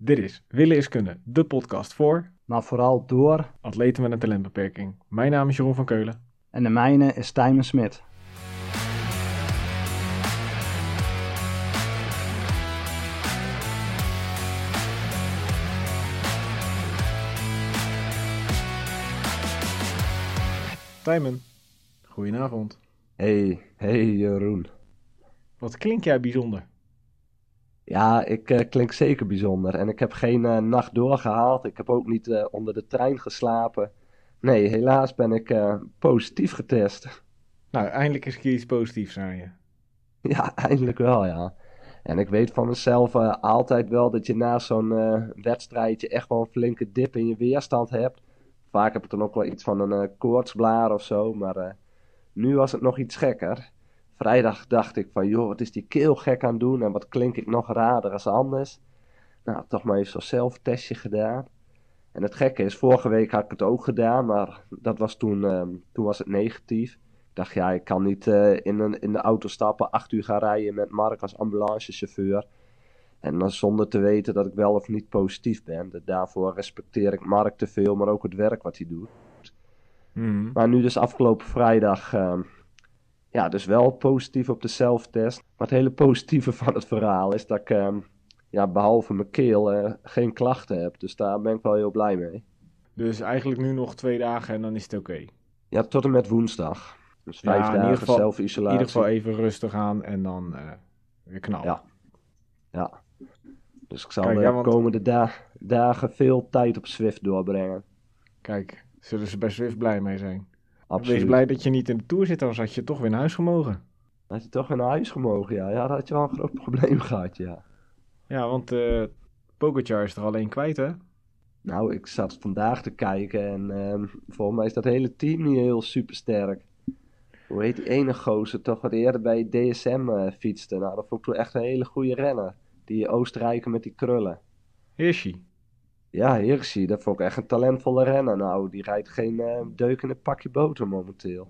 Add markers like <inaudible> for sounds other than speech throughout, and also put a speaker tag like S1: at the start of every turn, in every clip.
S1: Dit is Willen is Kunnen, de podcast voor
S2: maar vooral door.
S1: atleten met een talentbeperking. Mijn naam is Jeroen van Keulen.
S2: En de mijne is Tijmen Smit.
S1: Tijmen, goedenavond.
S3: Hey, hey Jeroen.
S1: Wat klink jij bijzonder?
S3: Ja, ik eh, klink zeker bijzonder. En ik heb geen eh, nacht doorgehaald. Ik heb ook niet eh, onder de trein geslapen. Nee, helaas ben ik positief getest.
S1: Nou, eindelijk is er iets positiefs aan je. <laughs>
S3: Ja, eindelijk wel, ja. En ik weet van mezelf altijd wel dat je na zo'n wedstrijdje echt wel een flinke dip in je weerstand hebt. Vaak heb ik dan ook wel iets van een koortsblaar of zo, maar nu was het nog iets gekker. Vrijdag dacht ik van, joh, wat is die keel gek aan het doen en wat klink ik nog raarder als anders. Nou, toch maar even zo'n zelftestje gedaan. En het gekke is, vorige week had ik het ook gedaan, maar dat was toen, ehm, toen was het negatief. Ik dacht, ja, ik kan niet eh, in, een, in de auto stappen, acht uur gaan rijden met Mark als ambulancechauffeur. En dan zonder te weten dat ik wel of niet positief ben. Daarvoor respecteer ik Mark te veel, maar ook het werk wat hij doet.
S1: Mhm.
S3: Maar nu dus afgelopen vrijdag, ehm, ja, dus wel positief op de zelftest. Maar het hele positieve <laughs> van het verhaal is dat ik, ehm, ja, behalve mijn keel, eh, geen klachten heb. Dus daar ben ik wel heel blij mee.
S1: Dus eigenlijk nu nog twee dagen en dan is het oké.
S3: Ja, tot en met woensdag. Dus
S1: Ja,
S3: vijf
S1: ieder
S3: dagen
S1: geval- In
S3: zelfisolatie.
S1: ieder geval even rustig aan en dan eh, weer knallen.
S3: Ja. Ja. Dus ik zal
S1: Kijk,
S3: de
S1: ja, want-
S3: komende da- dagen veel tijd op Zwift doorbrengen.
S1: Kijk, zullen ze bij Swift blij mee zijn.
S3: Absoluut.
S1: Wees blij dat je niet in de Tour zit, anders had je toch weer naar huis gemogen.
S3: Had je toch weer naar huis gemogen, ja. Ja, dat had je wel een groot <laughs> probleem gehad, ja.
S1: Ja, want Pogacar is er alleen kwijt, hè?
S3: Nou, ik zat vandaag te kijken en ehm, volgens mij is dat hele team niet heel supersterk. Hoe heet die ene gozer toch wat eerder bij DSM eh, fietste? Nou, dat vond ik toen echt een hele goede renner. Die Oostenrijker met die krullen.
S1: Hirschi.
S3: Ja, Hirschi, dat vond ik echt een talentvolle renner. Nou, die rijdt geen eh, deuk in het pakje boter momenteel.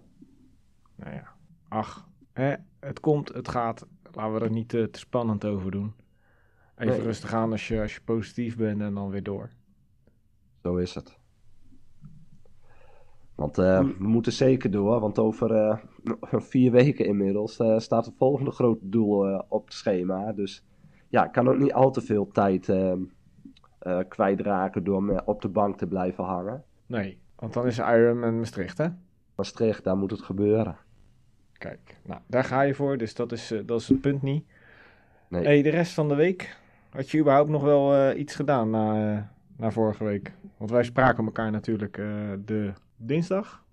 S1: Nou ja, ach, hè, het komt, het gaat. Laten we er niet te spannend over doen. Even
S3: Nee.
S1: rustig aan als je, als je positief bent en dan weer door.
S3: Zo is het. Want eh, we moeten zeker door, want over eh, <laughs> vier weken inmiddels eh, staat het volgende grote doel eh, op het schema. Dus ja, ik kan ook niet al te veel tijd eh, kwijtraken door me op de bank te blijven hangen.
S1: Nee, want dan is Ironman Maastricht, hè?
S3: Maastricht, daar moet het gebeuren.
S1: Kijk, nou, daar ga je voor, dus dat is, eh, dat is het punt niet.
S3: Nee.
S1: hey, de rest van de week, had je überhaupt nog wel eh, iets gedaan na, na vorige week? Want wij spraken elkaar natuurlijk de dinsdag.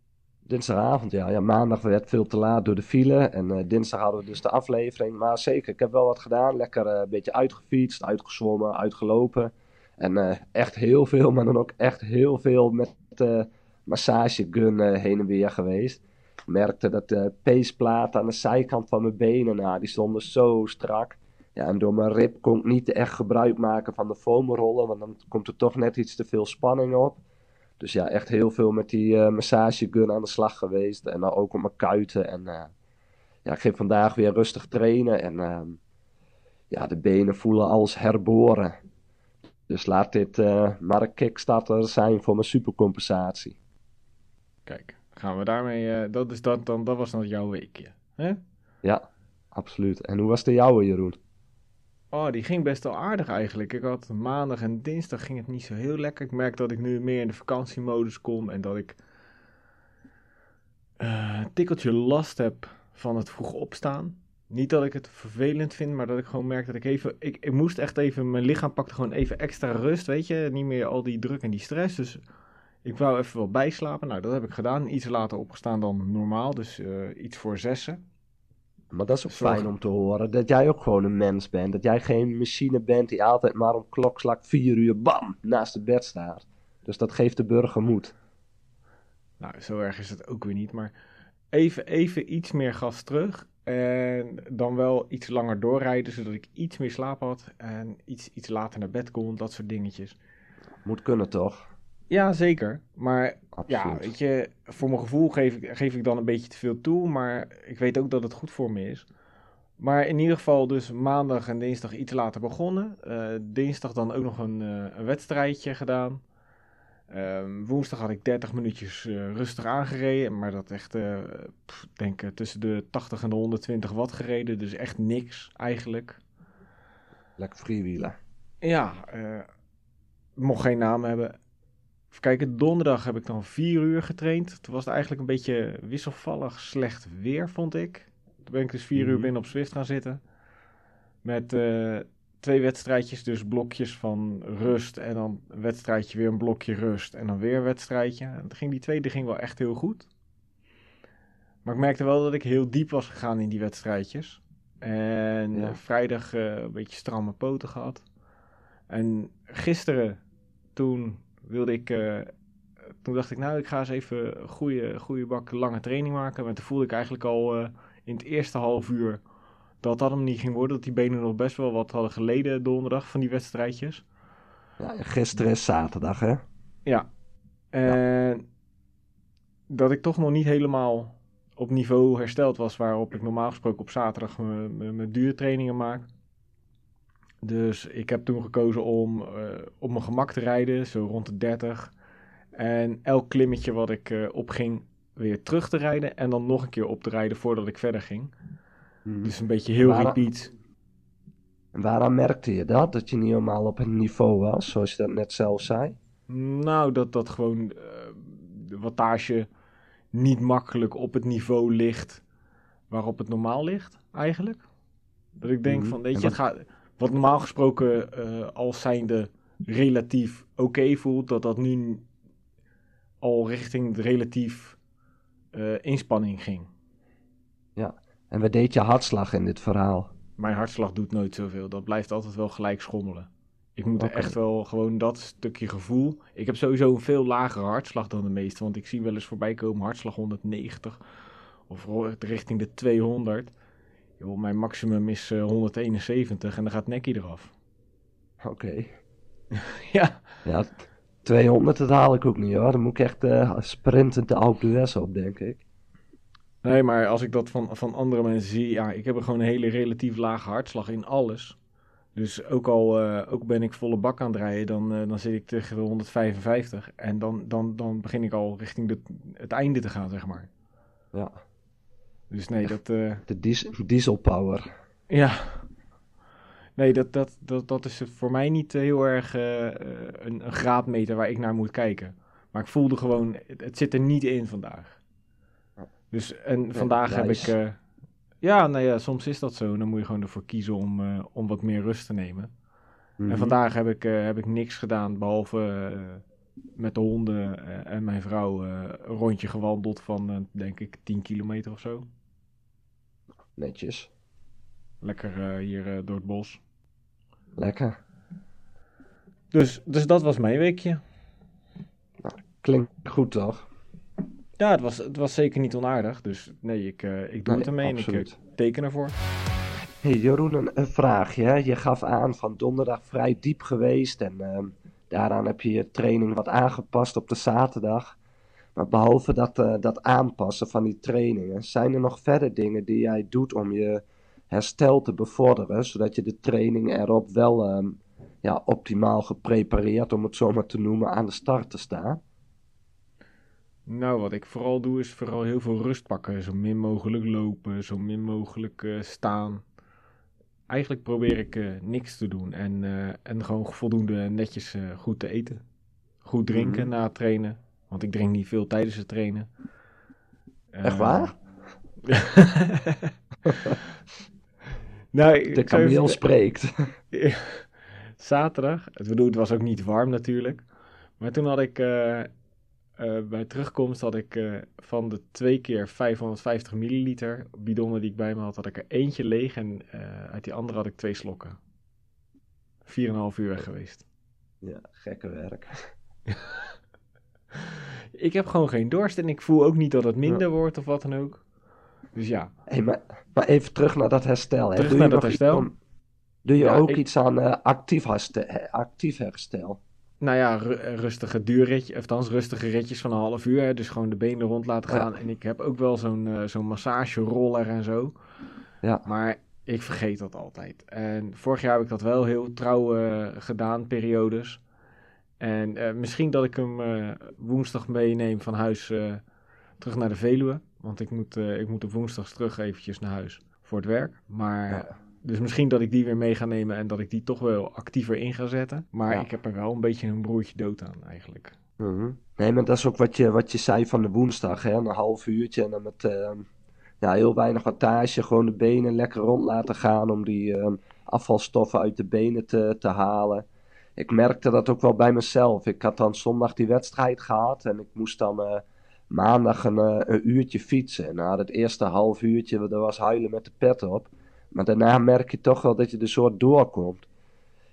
S3: Dinsdagavond, ja. ja. Maandag werd veel te laat door de file. En dinsdag hadden we dus de aflevering. Maar zeker, ik heb wel wat gedaan. Lekker een beetje uitgefietst, uitgezwommen, uitgelopen. En eh, echt heel veel, maar dan ook echt heel veel met de massagegun eh, heen en weer geweest. Ik merkte dat de peesplaten aan de zijkant van mijn benen, nou, die stonden zo strak. Ja, en door mijn rib kon ik niet echt gebruik maken van de foamrollen, want dan komt er toch net iets te veel spanning op. Dus ja, echt heel veel met die eh, massagegun aan de slag geweest. En dan ook op mijn kuiten. En eh, ja, ik ging vandaag weer rustig trainen. En ehm, ja, de benen voelen als herboren. Dus laat dit eh, maar een kickstarter zijn voor mijn supercompensatie.
S1: Kijk, gaan we daarmee, eh, dat, is dat, dan, dat was dan jouw weekje. Hè?
S3: Ja, absoluut. En hoe was de jouwe, Jeroen?
S1: Oh, die ging best wel aardig eigenlijk. Ik had maandag en dinsdag ging het niet zo heel lekker. Ik merk dat ik nu meer in de vakantiemodus kom en dat ik eh, een tikkeltje last heb van het vroeg opstaan. Niet dat ik het vervelend vind, maar dat ik gewoon merk dat ik even... Ik, ik moest echt even... Mijn lichaam pakte gewoon even extra rust, weet je. Niet meer al die druk en die stress. Dus ik wou even wel bijslapen. Nou, dat heb ik gedaan. Iets later opgestaan dan normaal. Dus eh, iets voor zessen.
S3: Maar dat is ook
S1: Zorg.
S3: fijn om te horen. Dat jij ook gewoon een mens bent. Dat jij geen machine bent die altijd maar om klokslag vier uur bam naast het bed staat. Dus dat geeft de burger moed.
S1: Nou, zo erg is het ook weer niet. Maar even, even iets meer gas terug. En dan wel iets langer doorrijden, zodat ik iets meer slaap had. En iets, iets later naar bed kon, dat soort dingetjes.
S3: Moet kunnen toch?
S1: Ja, zeker. Maar ja, weet je, voor mijn gevoel geef ik, geef ik dan een beetje te veel toe. Maar ik weet ook dat het goed voor me is. Maar in ieder geval dus maandag en dinsdag iets later begonnen. Eh, dinsdag dan ook nog een, eh, een wedstrijdje gedaan. Ehm, woensdag had ik 30 minuutjes eh, rustig aangereden. Maar dat echt, eh pff, denk ik, tussen de 80 en de 120 watt gereden. Dus echt niks eigenlijk.
S3: Lekker freewheelen.
S1: Ja, eh mocht geen naam hebben. Even kijken, donderdag heb ik dan vier uur getraind. Toen was het eigenlijk een beetje wisselvallig slecht weer, vond ik. Toen ben ik dus vier uur
S3: Mhm.
S1: binnen op Zwift gaan zitten. Met eh, twee wedstrijdjes, dus blokjes van rust. En dan een wedstrijdje, weer een blokje rust. En dan weer een wedstrijdje. En ging die tweede ging wel echt heel goed. Maar ik merkte wel dat ik heel diep was gegaan in die wedstrijdjes. En
S3: Ja.
S1: vrijdag eh, een beetje stramme poten gehad. En gisteren, toen wilde ik. eh, toen dacht ik, nou, ik ga eens even een goede, goede bak lange training maken. Maar toen voelde ik eigenlijk al eh, in het eerste half uur dat dat hem niet ging worden. Dat die benen nog best wel wat hadden geleden donderdag van die wedstrijdjes.
S3: Ja, en gisteren is zaterdag, hè?
S1: Ja. En dat ik toch nog niet helemaal op niveau hersteld was waarop ik normaal gesproken op zaterdag mijn- duurtrainingen maak. Dus ik heb toen gekozen om eh, op mijn gemak te rijden, zo rond de 30. En elk klimmetje wat ik eh, opging, weer terug te rijden. En dan nog een keer op te rijden voordat ik verder ging.
S3: Mhm.
S1: Dus een beetje heel
S3: Maar-
S1: repeat.
S3: En waaraan merkte je dat? Dat je niet helemaal op het niveau was, zoals je dat net zelf zei?
S1: Nou, dat dat gewoon eh, de wattage niet makkelijk op het niveau ligt waarop het normaal ligt, eigenlijk. Dat ik denk
S3: Mhm.
S1: van, weet je, het gaat, wat normaal gesproken eh, als zijnde relatief oké voelt, dat dat nu al richting de relatief eh, inspanning ging.
S3: En wat deed je hartslag in dit verhaal?
S1: Mijn hartslag doet nooit zoveel. Dat blijft altijd wel gelijk schommelen. Ik moet
S3: Oké.
S1: echt wel gewoon dat stukje gevoel. Ik heb sowieso een veel lagere hartslag dan de meeste. Want ik zie wel eens voorbij komen hartslag 190 of richting de 200. Joh, mijn maximum is eh, 171 en dan gaat nekkie eraf.
S3: Oké. <laughs>
S1: ja,
S3: Ja, 200 dat haal ik ook niet hoor. Dan moet ik echt eh, sprintend de Alpe d'Huez op, denk ik.
S1: Nee, maar als ik dat van, van andere mensen zie, ja, ik heb er gewoon een hele relatief lage hartslag in alles. Dus ook al eh, ook ben ik volle bak aan het rijden, dan, eh, dan zit ik tegen de 155. En dan, dan, dan begin ik al richting de, het einde te gaan, zeg maar.
S3: Ja,
S1: Dus nee, dat, eh,
S3: de dies diesel power.
S1: ja. Nee, dat, dat, dat, dat is voor mij niet heel erg een, een graadmeter waar ik naar moet kijken. Maar ik voelde gewoon, het, het zit er niet in vandaag. Dus, en vandaag heb ik... eh, ja, nou ja, soms is dat zo. Dan moet je gewoon ervoor kiezen om, eh, om wat meer rust te nemen.
S3: Mhm.
S1: En vandaag heb ik, eh, heb ik niks gedaan, behalve eh, met de honden en mijn vrouw een rondje gewandeld van, denk ik, 10 kilometer of zo.
S3: Netjes.
S1: Lekker hier door het bos.
S3: Lekker.
S1: Dus, dus dat was mijn weekje.
S3: Klinkt goed toch?
S1: Ja, het was, het was zeker niet onaardig. Dus nee, ik, eh, ik doe
S3: Nee,
S1: het ermee en ik eh, teken ervoor.
S3: Hey Jeroen, een, een vraagje. Hè? Je gaf aan van donderdag vrij diep geweest en ehm, daaraan heb je je training wat aangepast op de zaterdag. Maar behalve dat, eh, dat aanpassen van die trainingen, zijn er nog verder dingen die jij doet om je herstel te bevorderen, zodat je de training erop wel ehm, ja, optimaal geprepareerd, om het zo maar te noemen, aan de start te staan?
S1: Nou, wat ik vooral doe is vooral heel veel rust pakken. Zo min mogelijk lopen, zo min mogelijk eh, staan. Eigenlijk probeer ik eh, niks te doen en, eh, en gewoon voldoende netjes goed te eten. Goed drinken
S3: Mhm.
S1: na het trainen, want ik drink niet veel tijdens het trainen.
S3: Echt waar? <laughs>
S1: nou,
S3: De kameel spreekt. <laughs>
S1: Zaterdag, het bedoel, het was ook niet warm natuurlijk. Maar toen had ik, eh, bij terugkomst had ik eh, van de twee keer 550 milliliter bidonnen die ik bij me had, had ik er eentje leeg en eh, uit die andere had ik twee slokken. 4,5 uur weg geweest.
S3: Ja, gekke werk. <laughs>
S1: Ik heb gewoon geen dorst en ik voel ook niet dat het minder wordt of wat dan ook. Dus ja,
S3: Hey, maar, maar even terug naar dat herstel. Hè.
S1: Terug
S3: Doe
S1: naar dat herstel?
S3: om- doe je
S1: Ja,
S3: ook
S1: ik-
S3: iets aan actief, herstel, actief herstel?
S1: Nou ja, ru- rustige duurritje, of rustige ritjes van een half uur. hè. Dus gewoon de benen rond laten
S3: Ja.
S1: gaan. En ik heb ook wel zo'n eh, zo'n massageroller en zo.
S3: Ja.
S1: Maar ik vergeet dat altijd. En vorig jaar heb ik dat wel heel trouw eh, gedaan, periodes. En eh, misschien dat ik hem woensdag meeneem van huis terug naar de Veluwe. Want ik moet, ik moet op woensdags terug eventjes naar huis voor het werk. Maar,
S3: Ja.
S1: Dus misschien dat ik die weer mee ga nemen en dat ik die toch wel actiever in ga zetten. Maar
S3: Ja.
S1: ik heb er wel een beetje een broertje dood aan eigenlijk.
S3: Mhm. Nee, maar dat is ook wat je, wat je zei van de woensdag, hè? Een half uurtje en dan met ehm, ja, heel weinig wattage, gewoon de benen lekker rond laten gaan om die ehm, afvalstoffen uit de benen te, te halen. Ik merkte dat ook wel bij mezelf. Ik had dan zondag die wedstrijd gehad en ik moest dan eh, maandag een, eh, een uurtje fietsen. En na het eerste half uurtje, dat was huilen met de pet op. Maar daarna merk je toch wel dat je er soort doorkomt.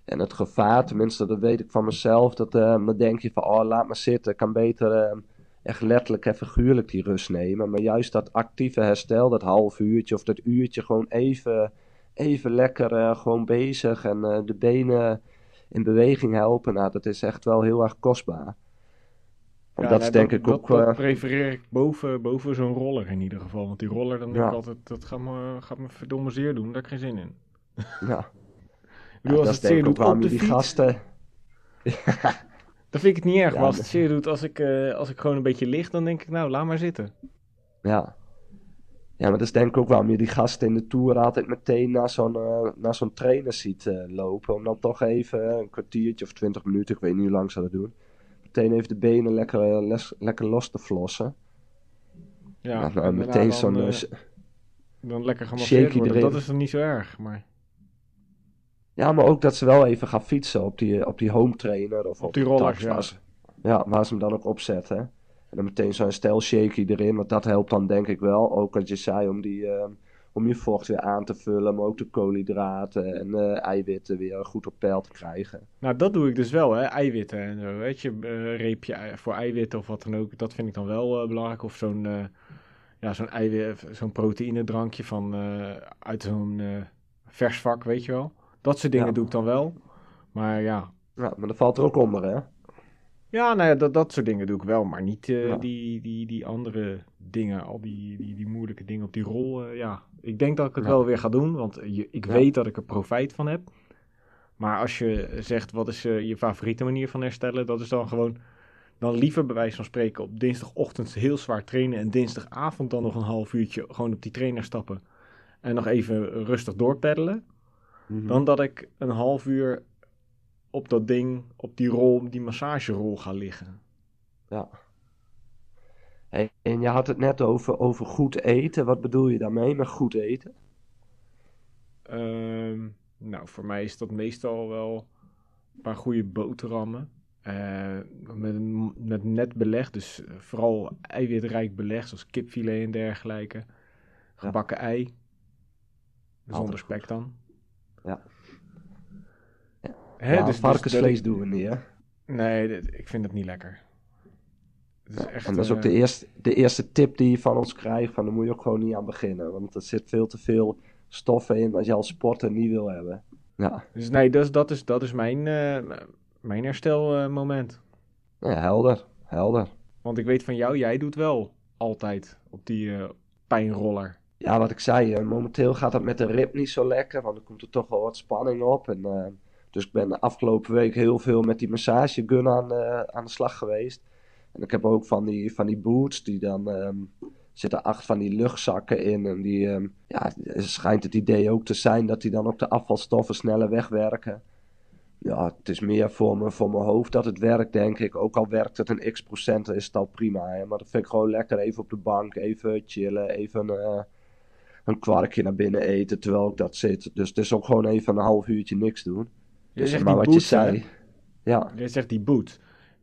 S3: En het gevaar, tenminste dat weet ik van mezelf, dat, eh, dan denk je van, oh laat maar zitten, ik kan beter eh, echt letterlijk en figuurlijk die rust nemen. Maar juist dat actieve herstel, dat half uurtje of dat uurtje, gewoon even, even lekker eh, gewoon bezig en eh, de benen in beweging helpen, nou dat is echt wel heel erg kostbaar. Want dat
S1: nee,
S3: is denk ik ook...
S1: Dat
S3: eh,
S1: prefereer ik boven, boven zo'n roller in ieder geval. Want die roller, dan denk
S3: Ja.
S1: ik altijd, dat gaat me, gaat me verdomme zeer doen. Daar heb ik geen zin in.
S3: ja. <laughs>
S1: Ik bedoel,
S3: Ja,
S1: als
S3: dat
S1: het zeer doet op de
S3: die
S1: fiets,
S3: gasten... <laughs>
S1: dan vind ik het niet erg.
S3: Ja,
S1: maar als het zeer doet als ik, eh, als ik gewoon een beetje lig, dan denk ik, nou, laat maar zitten.
S3: Ja. Ja, maar dat is denk ik ook waarom je die gasten in de Tour altijd meteen naar zo'n eh, naar zo'n trainer ziet lopen. Om dan toch even een kwartiertje of twintig minuten, ik weet niet hoe lang ze dat doen. Meteen even de benen lekker, eh, les- lekker los te flossen.
S1: Ja,
S3: nou,
S1: daarna
S3: meteen
S1: dan,
S3: zo'n...
S1: eh,
S3: eh,
S1: dan lekker gemasseerd worden.
S3: erin.
S1: Dat is dan niet zo erg. Maar
S3: ja, maar ook dat ze wel even gaan fietsen op die, op die home trainer. Of op,
S1: die rollers, ja.
S3: waar ze- ja, waar ze hem dan ook opzetten. En dan meteen zo'n stijl shaky erin, want dat helpt dan denk ik wel. Ook wat je zei, om, die, om je vocht weer aan te vullen, maar ook de koolhydraten en eh, eiwitten weer goed op peil te krijgen.
S1: nou, dat doe ik dus wel, hè. Eiwitten en zo, weet je. eh, reepje voor eiwitten of wat dan ook. Dat vind ik dan wel eh, belangrijk. Of zo'n ja, zo'n eiwit, zo'n proteïnedrankje van, uit zo'n vers vak, weet je wel. Dat soort dingen
S3: Ja.
S1: doe ik dan wel. Maar ja,
S3: Ja, maar dat valt er ook onder, hè?
S1: Ja, nou ja, dat, dat soort dingen doe ik wel, maar niet
S3: Ja.
S1: die, die, die andere dingen, al die, die, die moeilijke dingen op die rol. ja, ik denk dat ik het
S3: Ja.
S1: wel weer ga doen, want je, ik
S3: Ja.
S1: weet dat ik er profijt van heb. Maar als je zegt, wat is eh, je favoriete manier van herstellen, dat is dan gewoon, dan liever bij wijze van spreken op dinsdagochtend heel zwaar trainen en dinsdagavond dan nog een half uurtje gewoon op die trainer stappen en nog even rustig doorpeddelen.
S3: Mhm.
S1: Dan dat ik een half uur op dat ding, op die rol, die massagerol ga liggen.
S3: Ja. En je had het net over, over goed eten. Wat bedoel je daarmee met goed eten?
S1: Ehm, nou, voor mij is dat meestal wel een paar goede boterhammen. eh, met, met net beleg, dus vooral eiwitrijk beleg, zoals kipfilet en dergelijke. Gebakken ei. Zonder spek dan.
S3: Ja.
S1: Hè,
S3: ja,
S1: dus- dus
S3: varkensvlees
S1: dat
S3: doen we niet, hè?
S1: nee, ik vind het niet lekker. Het is echt,
S3: en dat is ook
S1: eh,
S3: de eerste, de eerste tip die je van ons krijgt. Van, daar moet je ook gewoon niet aan beginnen. Want er zit veel te veel stoffen in als je als sporter niet wil hebben. Ja,
S1: Dus nee, dus dat, is, dat is mijn, eh, mijn herstelmoment.
S3: ja helder. Helder.
S1: Want ik weet van jou, jij doet wel altijd op die eh, pijnroller.
S3: Ja, wat ik zei, eh, momenteel gaat het met de rib niet zo lekker, want er komt er toch wel wat spanning op. En, eh, dus ik ben de afgelopen week heel veel met die massagegun aan, eh, aan de slag geweest. En ik heb ook van die, van die boots, die dan ehm, zitten acht van die luchtzakken in. En die, ehm, ja, schijnt het idee ook te zijn dat die dan ook de afvalstoffen sneller wegwerken. Ja, het is meer voor, me, voor mijn hoofd dat het werkt, denk ik. Ook al werkt het een x procent, is het al prima. Hè? Maar dat vind ik gewoon lekker. Even op de bank, even chillen, even eh, een kwarkje naar binnen eten terwijl ik dat zit. Dus het is ook gewoon even een half uurtje niks doen.
S1: Je
S3: Dus,
S1: zegt
S3: maar
S1: die
S3: wat je
S1: hè?
S3: zei. Ja,
S1: Jij zegt die boot.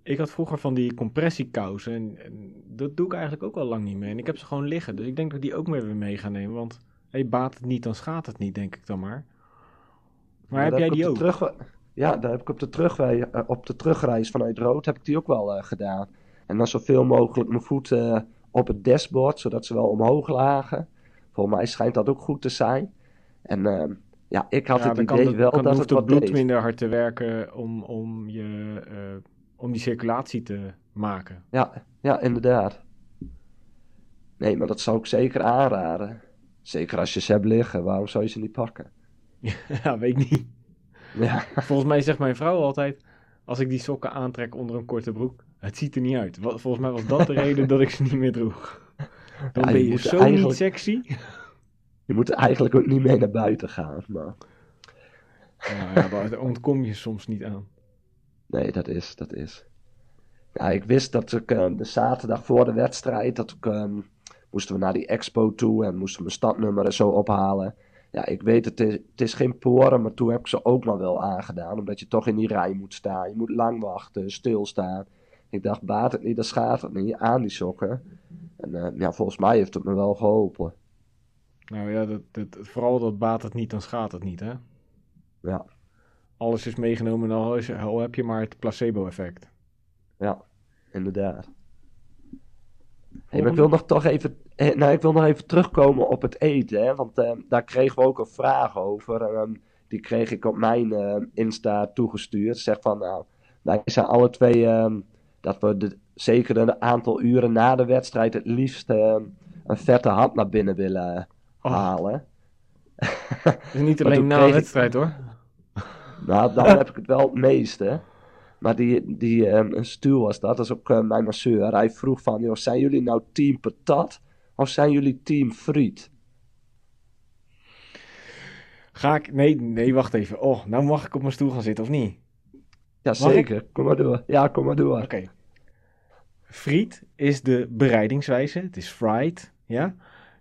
S1: Ik had vroeger van die compressiekousen en, en dat doe ik eigenlijk ook al lang niet meer. En ik heb ze gewoon liggen, dus ik denk dat ik die ook meer weer mee ga nemen. Want hey, baat het niet, dan schaadt het niet, denk ik dan maar. Maar heb jij die ook?
S3: terug, ja, daar heb ik op de, eh, op de terugreis vanuit Rood heb ik die ook wel eh, gedaan. En dan zoveel mogelijk mijn voeten eh, op het dashboard, zodat ze wel omhoog lagen. Volgens mij schijnt dat ook goed te zijn. En ehm, ja, ik had
S1: Ja,
S3: het idee
S1: kan,
S3: wel dat
S1: hoeft
S3: het
S1: het
S3: wat
S1: bloed
S3: deed.
S1: minder hard te werken om, om, je, om die circulatie te maken.
S3: Ja, ja, inderdaad. Nee, maar dat zou ik zeker aanraden. Zeker als je ze hebt liggen, waarom zou je ze niet pakken? <laughs>
S1: ja, weet ik niet. <laughs>
S3: Ja,
S1: Volgens mij zegt mijn vrouw altijd, als ik die sokken aantrek onder een korte broek, het ziet er niet uit. Volgens mij was dat de reden dat ik ze niet meer droeg. <laughs> Dan
S3: Ja, je
S1: ben je zo
S3: eigenlijk-
S1: niet sexy.
S3: je moet eigenlijk ook niet mee naar buiten gaan. Maar
S1: Nou ja, daar ontkom je soms niet aan.
S3: Nee, dat is, dat is. Ja, ik wist dat ik eh, de zaterdag voor de wedstrijd, dat ik, eh, moesten we naar die expo toe en moesten we mijn stadnummer en zo ophalen. Ja, ik weet, het is, het is geen poren, maar toen heb ik ze ook nog wel aangedaan. Omdat je toch in die rij moet staan. Je moet lang wachten, stilstaan. Ik dacht, baat het niet, dan schaadt het niet aan die sokken. En eh, ja, volgens mij heeft het me wel geholpen.
S1: Nou ja, dat, dat, vooral dat baat het niet, dan schaadt het niet, hè?
S3: Ja,
S1: Alles is meegenomen en al, is, al heb je maar het placebo-effect.
S3: ja, inderdaad. Hey, maar ik wil nog toch even, eh, nou, ik wil nog even terugkomen op het eten, hè, want eh, daar kregen we ook een vraag over. en, ehm, die kreeg ik op mijn eh, Insta toegestuurd. Zeg van, nou, wij zijn alle twee ehm, dat we de, zeker een aantal uren na de wedstrijd het liefst ehm, een vette hap naar binnen willen
S1: Oh,
S3: halen.
S1: is niet <laughs> alleen na
S3: ik-
S1: wedstrijd, hoor.
S3: Nou, dan heb ik het wel het meeste. Maar die, die ehm, Stu was dat, dat is ook eh, mijn masseur. Hij vroeg van, joh, zijn jullie nou team patat of zijn jullie team friet?
S1: Ga ik... Nee, nee, wacht even. Oh, nou mag ik op mijn stoel gaan zitten, of niet?
S3: Ja, zeker. Kom maar door. Ja, kom maar door.
S1: Oké. Friet is de bereidingswijze. Het is fried, ja.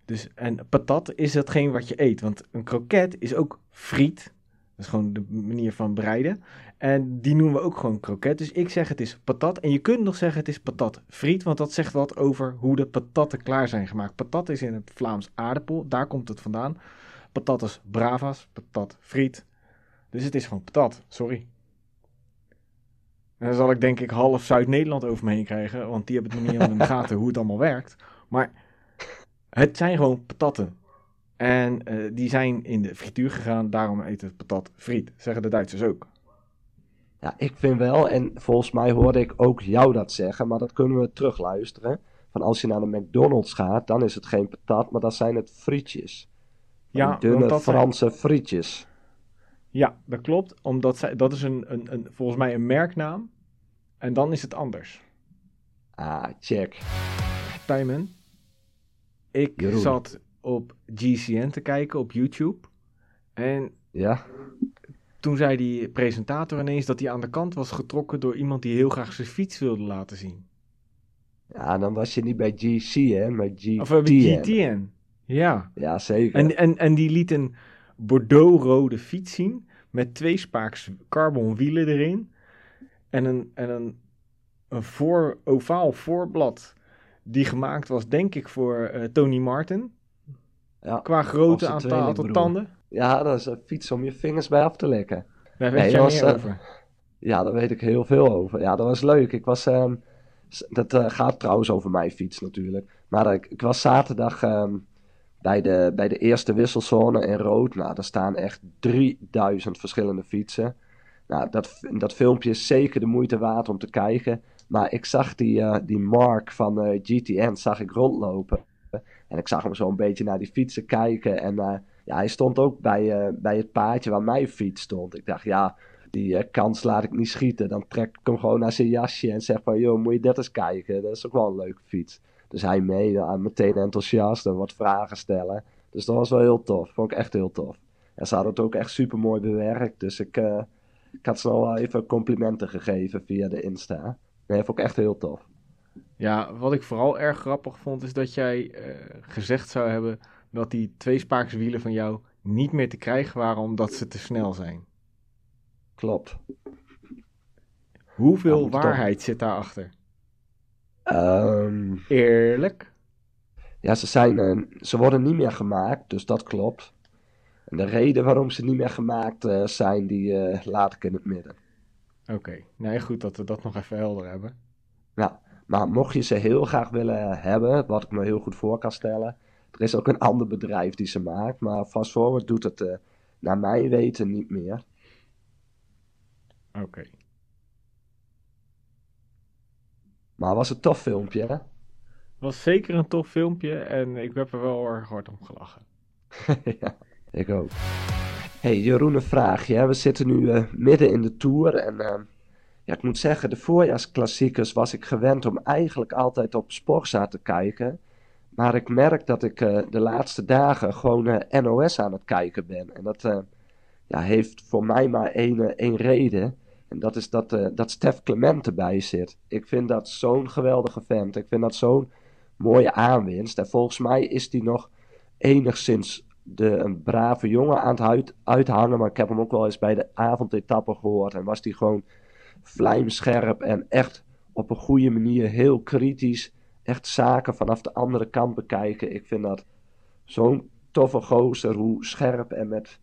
S1: Dus, en patat is hetgeen wat je eet. Want een kroket is ook friet. Dat is gewoon de manier van bereiden. En die noemen we ook gewoon kroket. Dus ik zeg het is patat. En je kunt nog zeggen het is patat friet. Want dat zegt wat over hoe de patatten klaar zijn gemaakt. Patat is in het Vlaams aardappel. Daar komt het vandaan. Patat is bravas. Patat friet. Dus het is gewoon patat. Sorry. En dan zal ik denk ik half Zuid-Nederland over me heen krijgen. Want die hebben het nog niet helemaal in de <laughs> gaten hoe het allemaal werkt. Maar het zijn gewoon patatten. En eh, die zijn in de frituur gegaan. Daarom heet het patat friet. Zeggen de Duitsers ook.
S3: Ja, ik vind wel, en volgens mij hoorde ik ook jou dat zeggen, maar dat kunnen we terugluisteren. Van als je naar de McDonald's gaat, dan is het geen patat, maar dan zijn het frietjes.
S1: Ja,
S3: dunne
S1: dat zijn-
S3: Franse frietjes.
S1: Ja, dat klopt. Omdat zij, dat is een, een, een, volgens mij een merknaam. En dan is het anders.
S3: Ah, check.
S1: Tijmen, ik
S3: Jeroen.
S1: zat op GCN te kijken op YouTube. En
S3: Ja?
S1: toen zei die presentator ineens dat hij aan de kant was getrokken door iemand die heel graag zijn fiets wilde laten zien.
S3: Ja, dan was je niet bij GC, hè, maar GTN.
S1: Of uh, GTN. Ja.
S3: Ja, zeker.
S1: En, en, en die liet een Bordeaux-rode fiets zien met twee spaaks carbon wielen erin. En een, en een, een voor, ovaal voorblad die gemaakt was, denk ik, voor eh, Tony Martin.
S3: Ja.
S1: Qua grootte aan ta- aantal tanden.
S3: ja, dat is een fiets om je vingers bij af te lekken.
S1: Daar
S3: Nee,
S1: weet jij
S3: dat
S1: meer
S3: eh,
S1: over.
S3: Ja, daar weet ik heel veel over. Ja, dat was leuk. Ik was, ehm, dat eh, gaat trouwens over mijn fiets natuurlijk. Maar ik, ik was zaterdag ehm, bij, de, bij de eerste wisselzone in rood. Nou, daar staan echt 3000 verschillende fietsen. Nou, dat, dat filmpje is zeker de moeite waard om te kijken. Maar ik zag die, eh, die Mark van GTN zag ik rondlopen. En ik zag hem zo een beetje naar die fietsen kijken. En eh, ja, hij stond ook bij, eh, bij het paadje waar mijn fiets stond. Ik dacht, ja, die eh, kans laat ik niet schieten. Dan trek ik hem gewoon naar zijn jasje en zeg van, joh, moet je dat eens kijken? Dat is ook wel een leuke fiets. Dus hij mee, ja, meteen enthousiast en wat vragen stellen. Dus dat was wel heel tof. Vond ik echt heel tof. En ze hadden het ook echt super mooi bewerkt. Dus ik, ik had ze al even complimenten gegeven via de Insta. Nee, vond ik echt heel tof.
S1: Ja, wat ik vooral erg grappig vond, is dat jij eh, gezegd zou hebben dat die tweespakerswielen van jou niet meer te krijgen waren omdat ze te snel zijn.
S3: Klopt.
S1: Hoeveel
S3: Ja,
S1: waarheid zit daarachter?
S3: Ehm,
S1: Eerlijk?
S3: ja, ze, zijn, eh, ze worden niet meer gemaakt, dus dat klopt. En de reden waarom ze niet meer gemaakt eh, zijn, die laat ik in het midden.
S1: Oké, nee, goed dat we dat nog even helder hebben.
S3: Ja, maar mocht je ze heel graag willen hebben, wat ik me heel goed voor kan stellen. Er is ook een ander bedrijf die ze maakt, maar Fast Forward doet het eh, naar mijn weten niet meer.
S1: Oké.
S3: Maar het was een tof filmpje, hè?
S1: Was zeker een tof filmpje en ik heb er wel erg hard om gelachen. <laughs>
S3: ja, ik ook. Hey Jeroen, een vraagje. We zitten nu uh, midden in de Tour en uh, ik moet zeggen, de voorjaarsklassiekers was ik gewend om eigenlijk altijd op Sporza te kijken. Maar ik merk dat ik uh, de laatste dagen gewoon NOS aan het kijken ben. En dat ja, heeft voor mij maar één, één reden. En dat is dat, dat Stef Clement erbij zit. Ik vind dat zo'n geweldige vent. Ik vind dat zo'n mooie aanwinst. En volgens mij is hij nog enigszins de, een brave jongen aan het uithangen. Maar ik heb hem ook wel eens bij de avondetappen gehoord. En was hij gewoon vlijmscherp en echt op een goede manier heel kritisch. Echt zaken vanaf de andere kant bekijken. Ik vind dat zo'n toffe gozer. Hoe scherp en met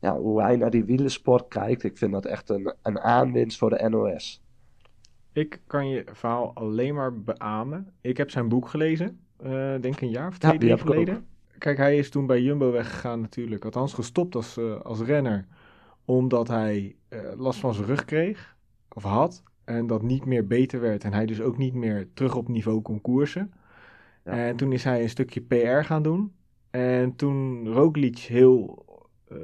S3: ja, hoe hij naar die wielersport kijkt. Ik vind dat echt een, een aanwinst voor de NOS.
S1: Ik kan je verhaal alleen maar beamen. Ik heb zijn boek gelezen. Uh, denk een jaar of twee, ja, drie geleden. Kijk, hij is toen bij Jumbo weggegaan natuurlijk. Althans gestopt als, uh, als renner. Omdat hij uh, last van zijn rug kreeg. Of had. En dat niet meer beter werd. En hij dus ook niet meer terug op niveau kon koersen. Ja. En toen is hij een stukje PR gaan doen. En toen Roglic heel uh,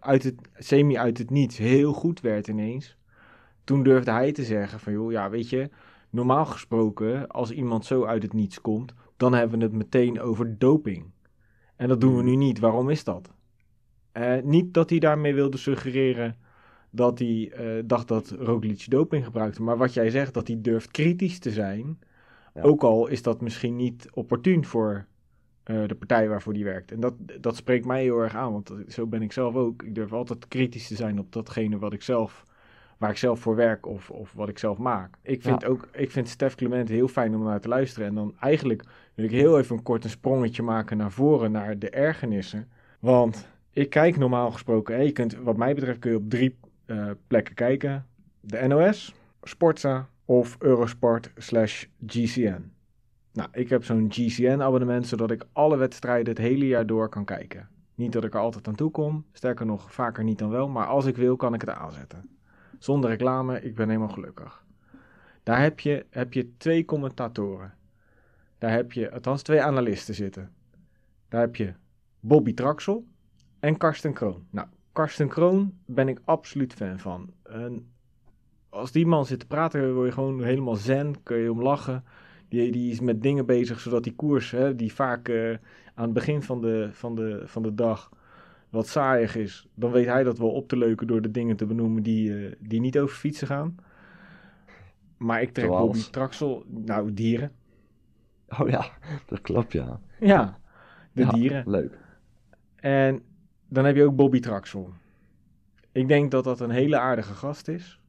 S1: uit het, semi uit het niets heel goed werd ineens. Toen durfde hij te zeggen van joh, ja weet je, normaal gesproken als iemand zo uit het niets komt, dan hebben we het meteen over doping. En dat doen we nu niet. Waarom is dat? Uh, niet dat hij daarmee wilde suggereren dat hij uh, dacht dat Roglic doping gebruikte. Maar wat jij zegt, dat hij durft kritisch te zijn. Ja. Ook al is dat misschien niet opportun voor uh, de partij waarvoor hij werkt. En dat, dat spreekt mij heel erg aan, want zo ben ik zelf ook. Ik durf altijd kritisch te zijn op datgene wat ik zelf, waar ik zelf voor werk of, of wat ik zelf maak. Ik vind ja. ook, ik vind Stef Clement heel fijn om naar te luisteren. En dan eigenlijk wil ik heel even een kort een sprongetje maken naar voren, naar de ergernissen. Want ik kijk normaal gesproken, hè, je kunt, wat mij betreft kun je op drie uh, plekken kijken. De NOS, Sportza of Eurosport slash GCN. Nou, ik heb zo'n GCN-abonnement, zodat ik alle wedstrijden het hele jaar door kan kijken. Niet dat ik er altijd aan toe kom, sterker nog, vaker niet dan wel, maar als ik wil, kan ik het aanzetten. Zonder reclame, ik ben helemaal gelukkig. Daar heb je, heb je twee commentatoren. Daar heb je, althans twee analisten zitten. Daar heb je Bobby Traxel en Karsten Kroon. Nou, Karsten Kroon ben ik absoluut fan van. En als die man zit te praten, word je gewoon helemaal zen, kun je om lachen. Die, die is met dingen bezig, zodat die koers, hè, die vaak uh, aan het begin van de, van, de, van de dag wat saaiig is, dan weet hij dat wel op te leuken door de dingen te benoemen die, uh, die niet over fietsen gaan. Maar ik trek Bobby Traxel, nou dieren.
S3: Oh ja, <laughs> dat klopt ja.
S1: Ja, de ja, dieren.
S3: Leuk.
S1: En dan heb je ook Bobby Traxel. Ik denk dat dat een hele aardige gast is.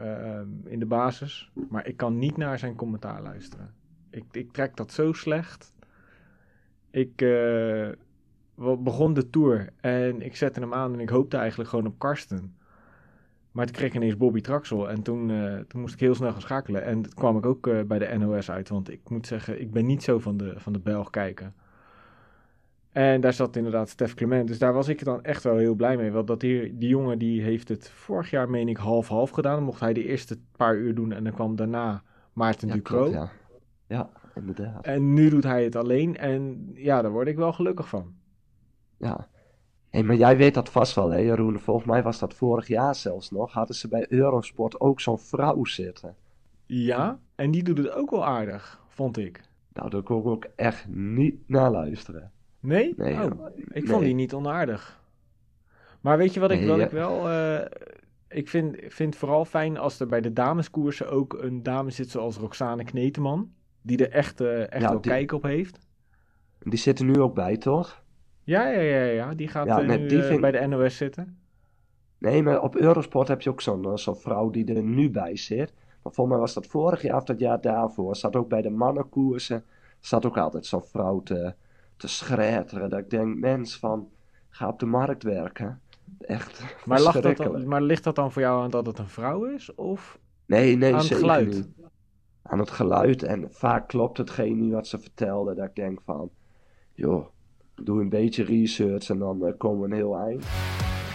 S1: Uh, in de basis. Maar ik kan niet naar zijn commentaar luisteren. Ik, ik trek dat zo slecht. Ik uh, begon de tour en ik zette hem aan en ik hoopte eigenlijk gewoon op Karsten. Maar toen kreeg ik ineens Bobby Traxel en toen, uh, toen moest ik heel snel gaan schakelen. En toen kwam ik ook uh, bij de NOS uit, want ik moet zeggen, ik ben niet zo van de, van de Belg kijken. En daar zat inderdaad Stef Clement. Dus daar was ik dan echt wel heel blij mee. Want dat die, die jongen die heeft het vorig jaar, meen ik, half-half gedaan. Dan mocht hij de eerste paar uur doen. En dan kwam daarna Maarten
S3: ja,
S1: Ducro.
S3: Klopt, ja. ja, inderdaad.
S1: En nu doet hij het alleen. En ja, daar word ik wel gelukkig van.
S3: Ja. Hey, maar jij weet dat vast wel, hè, Jeroen? Volgens mij was dat vorig jaar zelfs nog. Hadden ze bij Eurosport ook zo'n vrouw zitten.
S1: Ja, en die doet het ook wel aardig, vond ik.
S3: Nou, daar kon ik ook echt niet naar luisteren.
S1: Nee? nee oh, ik nee. vond die niet onaardig. Maar weet je wat ik, wat ik wel... Uh, ik vind, vind vooral fijn als er bij de dameskoersen ook een dame zit zoals Roxane Kneteman. Die er echt, uh, echt ja, wel die, kijk op heeft.
S3: Die zit er nu ook bij, toch?
S1: Ja, ja, ja, ja. Die gaat ja, nee, nu die vind... bij de NOS zitten.
S3: Nee, maar op Eurosport heb je ook zo'n zo vrouw die er nu bij zit. Maar volgens mij was dat vorig jaar of dat jaar daarvoor. Zat ook bij de mannenkoersen. Zat ook altijd zo'n vrouw te te schereteren. Dat ik denk, mens, van, ga op de markt werken. Echt <laughs>
S1: maar, lag dat dan, maar ligt dat dan voor jou aan dat het een vrouw is? Of
S3: nee, nee,
S1: aan het geluid?
S3: Niet. Aan het geluid. En vaak klopt hetgeen niet wat ze vertelde. Dat ik denk van, joh, doe een beetje research en dan uh, komen we een heel eind.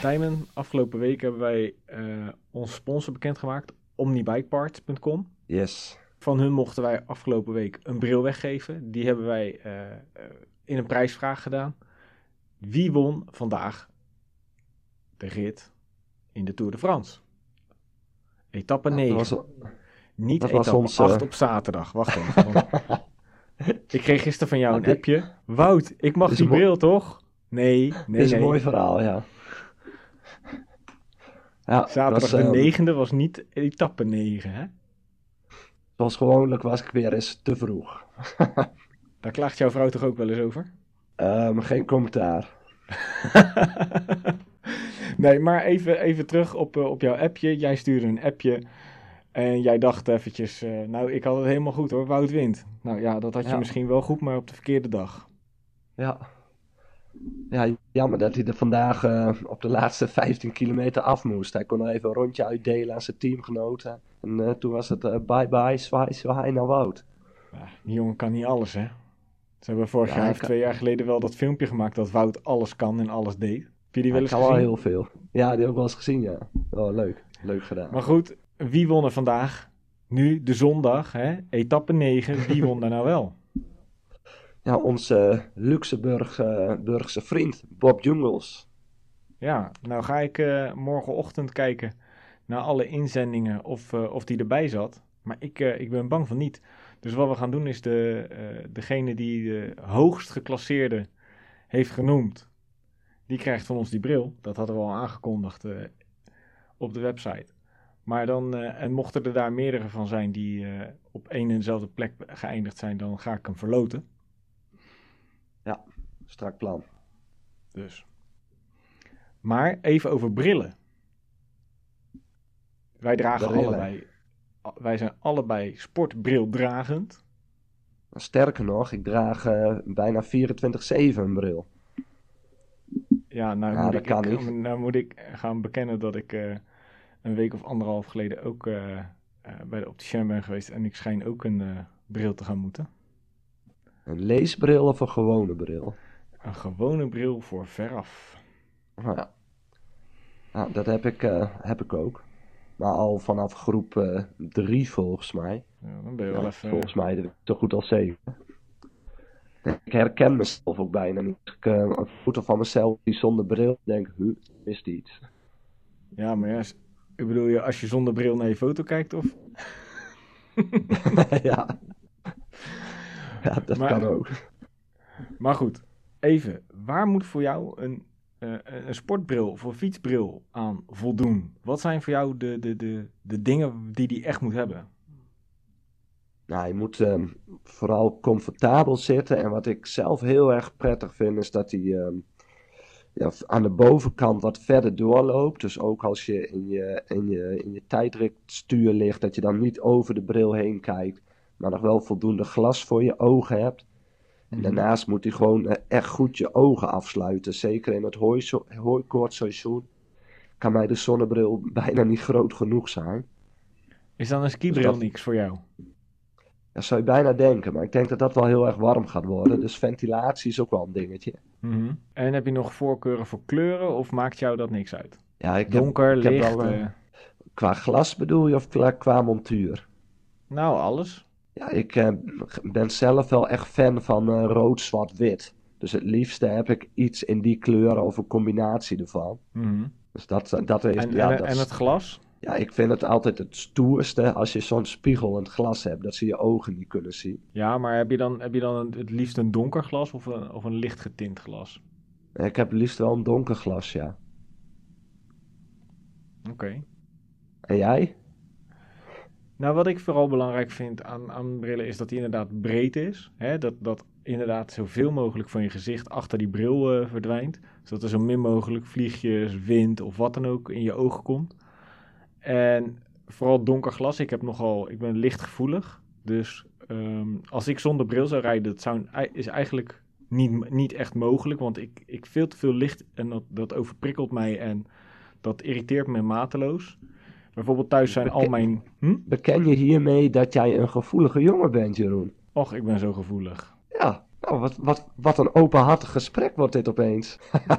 S1: Tijmen, afgelopen week hebben wij uh, onze sponsor bekendgemaakt, omnibikeparts.com.
S3: Yes.
S1: Van hun mochten wij afgelopen week een bril weggeven. Die hebben wij uh, in een prijsvraag gedaan. Wie won vandaag de rit in de Tour de France? Etappe 9.
S3: Dat was,
S1: Niet
S3: dat
S1: etappe
S3: ons,
S1: 8
S3: eh,
S1: op zaterdag. Wacht even. <laughs> ik kreeg gisteren van jou een appje. Wout, ik mag die bril toch? Nee,
S3: dit
S1: nee,
S3: is een mooi verhaal, ja. ja
S1: Zaterdag
S3: was,
S1: de
S3: ehm,
S1: negende was niet etappe 9, hè?
S3: Zoals gewoonlijk was ik weer eens te vroeg. <laughs>
S1: Daar klaagt jouw vrouw toch ook wel eens over?
S3: Ehm, geen commentaar. <laughs>
S1: nee, maar even, even terug op, eh, op jouw appje. Jij stuurde een appje en jij dacht eventjes, eh, nou, ik had het helemaal goed hoor, Wout wint. Nou ja, dat had je
S3: Ja.
S1: misschien wel goed, maar op de verkeerde dag.
S3: Ja. Ja, jammer dat hij er vandaag eh, op de laatste 15 kilometer af moest. Hij kon nog even een rondje uitdelen aan zijn teamgenoten. En toen was het bye bye, zwaai, zwaai naar Wout.
S1: Ja, die jongen kan niet alles, hè? Ze hebben vorig
S3: Ja,
S1: jaar of
S3: kan-
S1: twee jaar geleden wel dat filmpje gemaakt dat Wout alles kan en alles deed. Heb je die wel eens
S3: kan wel
S1: gezien?
S3: heel veel. Ja, die heb ik wel eens gezien, ja. Wel leuk. Leuk gedaan.
S1: Maar goed, wie won er vandaag? Nu, de zondag, hè? etappe 9. Wie won daar nou wel? <laughs>
S3: Ja, onze Luxemburgse Burgse vriend Bob Jungels.
S1: Ja, nou ga ik eh, morgenochtend kijken naar alle inzendingen of, eh, of die erbij zat. Maar ik, eh, ik ben bang van niet. Dus wat we gaan doen is de, eh, degene die de hoogst geclasseerde heeft genoemd, die krijgt van ons die bril. Dat hadden we al aangekondigd eh, op de website. Maar dan, eh, en mochten er daar meerdere van zijn die op één en dezelfde plek geëindigd zijn, dan ga ik hem verloten.
S3: Strak plan.
S1: Dus. Maar even over brillen. Wij dragen
S3: Brillen.
S1: allebei. Wij zijn allebei sportbrildragend.
S3: Sterker nog, ik draag eh, bijna 24-7 een bril.
S1: Ja, nou,
S3: Ja,
S1: moet,
S3: dat
S1: ik,
S3: kan
S1: ik- nou moet ik gaan bekennen dat ik eh, een week of anderhalf geleden ook eh, bij de opticien ben geweest. En ik schijn ook een bril te gaan moeten.
S3: Een leesbril of een gewone bril?
S1: Een gewone bril voor veraf.
S3: Nou ja. Ja, dat heb ik, heb ik ook. Maar al vanaf groep 3 volgens mij.
S1: Ja, dan ben je
S3: Ja,
S1: wel even...
S3: volgens mij zo goed als 7. Ik herken mezelf ook bijna niet. Ik eh, een foto van mezelf die zonder bril denk, huh, mist iets.
S1: Ja, maar ja, ik bedoel je als je zonder bril naar je foto kijkt of... <laughs>
S3: ja. ja, dat
S1: Maar-
S3: kan ook.
S1: Maar goed, even. Waar moet voor jou een, eh, een sportbril of een fietsbril aan voldoen? Wat zijn voor jou de, de, de, de dingen die die echt moet hebben?
S3: Nou, je moet ehm, vooral comfortabel zitten. En wat ik zelf heel erg prettig vind, is dat hij ehm, ja, aan de bovenkant wat verder doorloopt. Dus ook als je in je, in je, in je tijdritstuur ligt, dat je dan niet over de bril heen kijkt. Maar nog wel voldoende glas voor je ogen hebt. En daarnaast moet hij gewoon eh, echt goed je ogen afsluiten. Zeker in het hooikoortseizoen kan mij de zonnebril <laughs> bijna niet groot genoeg zijn.
S1: Is dan een skibril
S3: dat-
S1: niks voor jou?
S3: Dat zou je bijna denken, maar ik denk dat dat wel heel erg warm gaat worden. Dus ventilatie is ook wel een dingetje.
S1: Mhm. En heb je nog voorkeuren voor kleuren of maakt jou dat niks uit?
S3: Ja, ik heb,
S1: Donker,
S3: ik heb
S1: licht?
S3: wel, eh,
S1: eh,
S3: qua glas bedoel je of qua, qua montuur?
S1: nou, alles.
S3: Ja, ik eh, ben zelf wel echt fan van eh, rood, zwart, wit. Dus het liefste heb ik iets in die kleuren of een combinatie ervan.
S1: Mhm.
S3: Dus dat, dat is,
S1: En,
S3: ja,
S1: en,
S3: dat
S1: en het glas?
S3: ja, ik vind het altijd het stoerste als je zo'n spiegel in het glas hebt, dat ze je ogen niet kunnen zien.
S1: Ja, maar heb je dan, heb je dan een- het liefst een donker glas of een, of een licht getint glas?
S3: Ik heb het liefst wel een donker glas, ja.
S1: Oké.
S3: En jij?
S1: Nou, wat ik vooral belangrijk vind aan, aan brillen is dat die inderdaad breed is. Hè? Dat, dat inderdaad zoveel mogelijk van je gezicht achter die bril eh, verdwijnt. Zodat er zo min mogelijk vliegjes, wind of wat dan ook in je ogen komt. En vooral donker glas. Ik, heb nogal, ik ben lichtgevoelig. Dus ehm, als ik zonder bril zou rijden, dat zou, is eigenlijk niet, niet echt mogelijk. Want ik, ik veel te veel licht en dat, dat overprikkelt mij en dat irriteert me mateloos. Bijvoorbeeld thuis zijn al mijn... Hm?
S3: Beken je hiermee dat jij een gevoelige jongen bent, Jeroen?
S1: Och, ik ben zo gevoelig.
S3: Ja, nou, wat, wat, wat een openhartig gesprek wordt dit opeens. <laughs>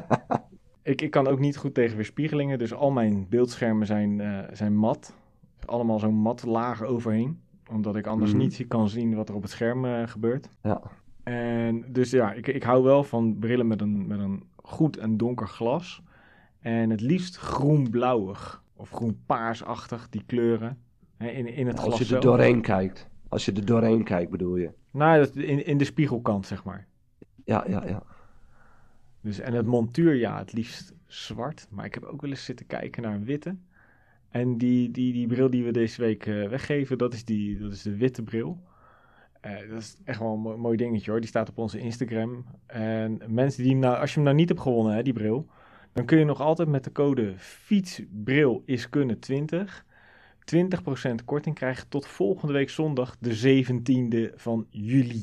S1: Ik, ik kan ook niet goed tegen weerspiegelingen, dus al mijn beeldschermen zijn, eh, zijn mat. Allemaal zo'n mat laag overheen, omdat ik anders
S3: Mhm.
S1: niet kan zien wat er op het scherm eh, gebeurt.
S3: Ja.
S1: En dus ja, ik, ik hou wel van brillen met een, met een goed en donker glas. En het liefst groen-blauwig of groen-paarsachtig, die kleuren. hè, In, in het glas
S3: Als je er doorheen kijkt. Als je er doorheen kijkt bedoel je.
S1: Nou, dat- in, in de spiegelkant, zeg maar.
S3: Ja, ja, ja.
S1: Dus, en het montuur, ja, het liefst zwart. Maar ik heb ook wel eens zitten kijken naar een witte. En die, die, die bril die we deze week eh, weggeven, dat is, die, dat is de witte bril. Eh, dat is echt wel een mooi, mooi dingetje hoor. Die staat op onze Instagram. En mensen die hem nou, als je hem nou niet hebt gewonnen, hè, die bril. Dan kun je nog altijd met de code fietsbril is kunnen 20 20% korting krijgen tot volgende week zondag de 17e van juli.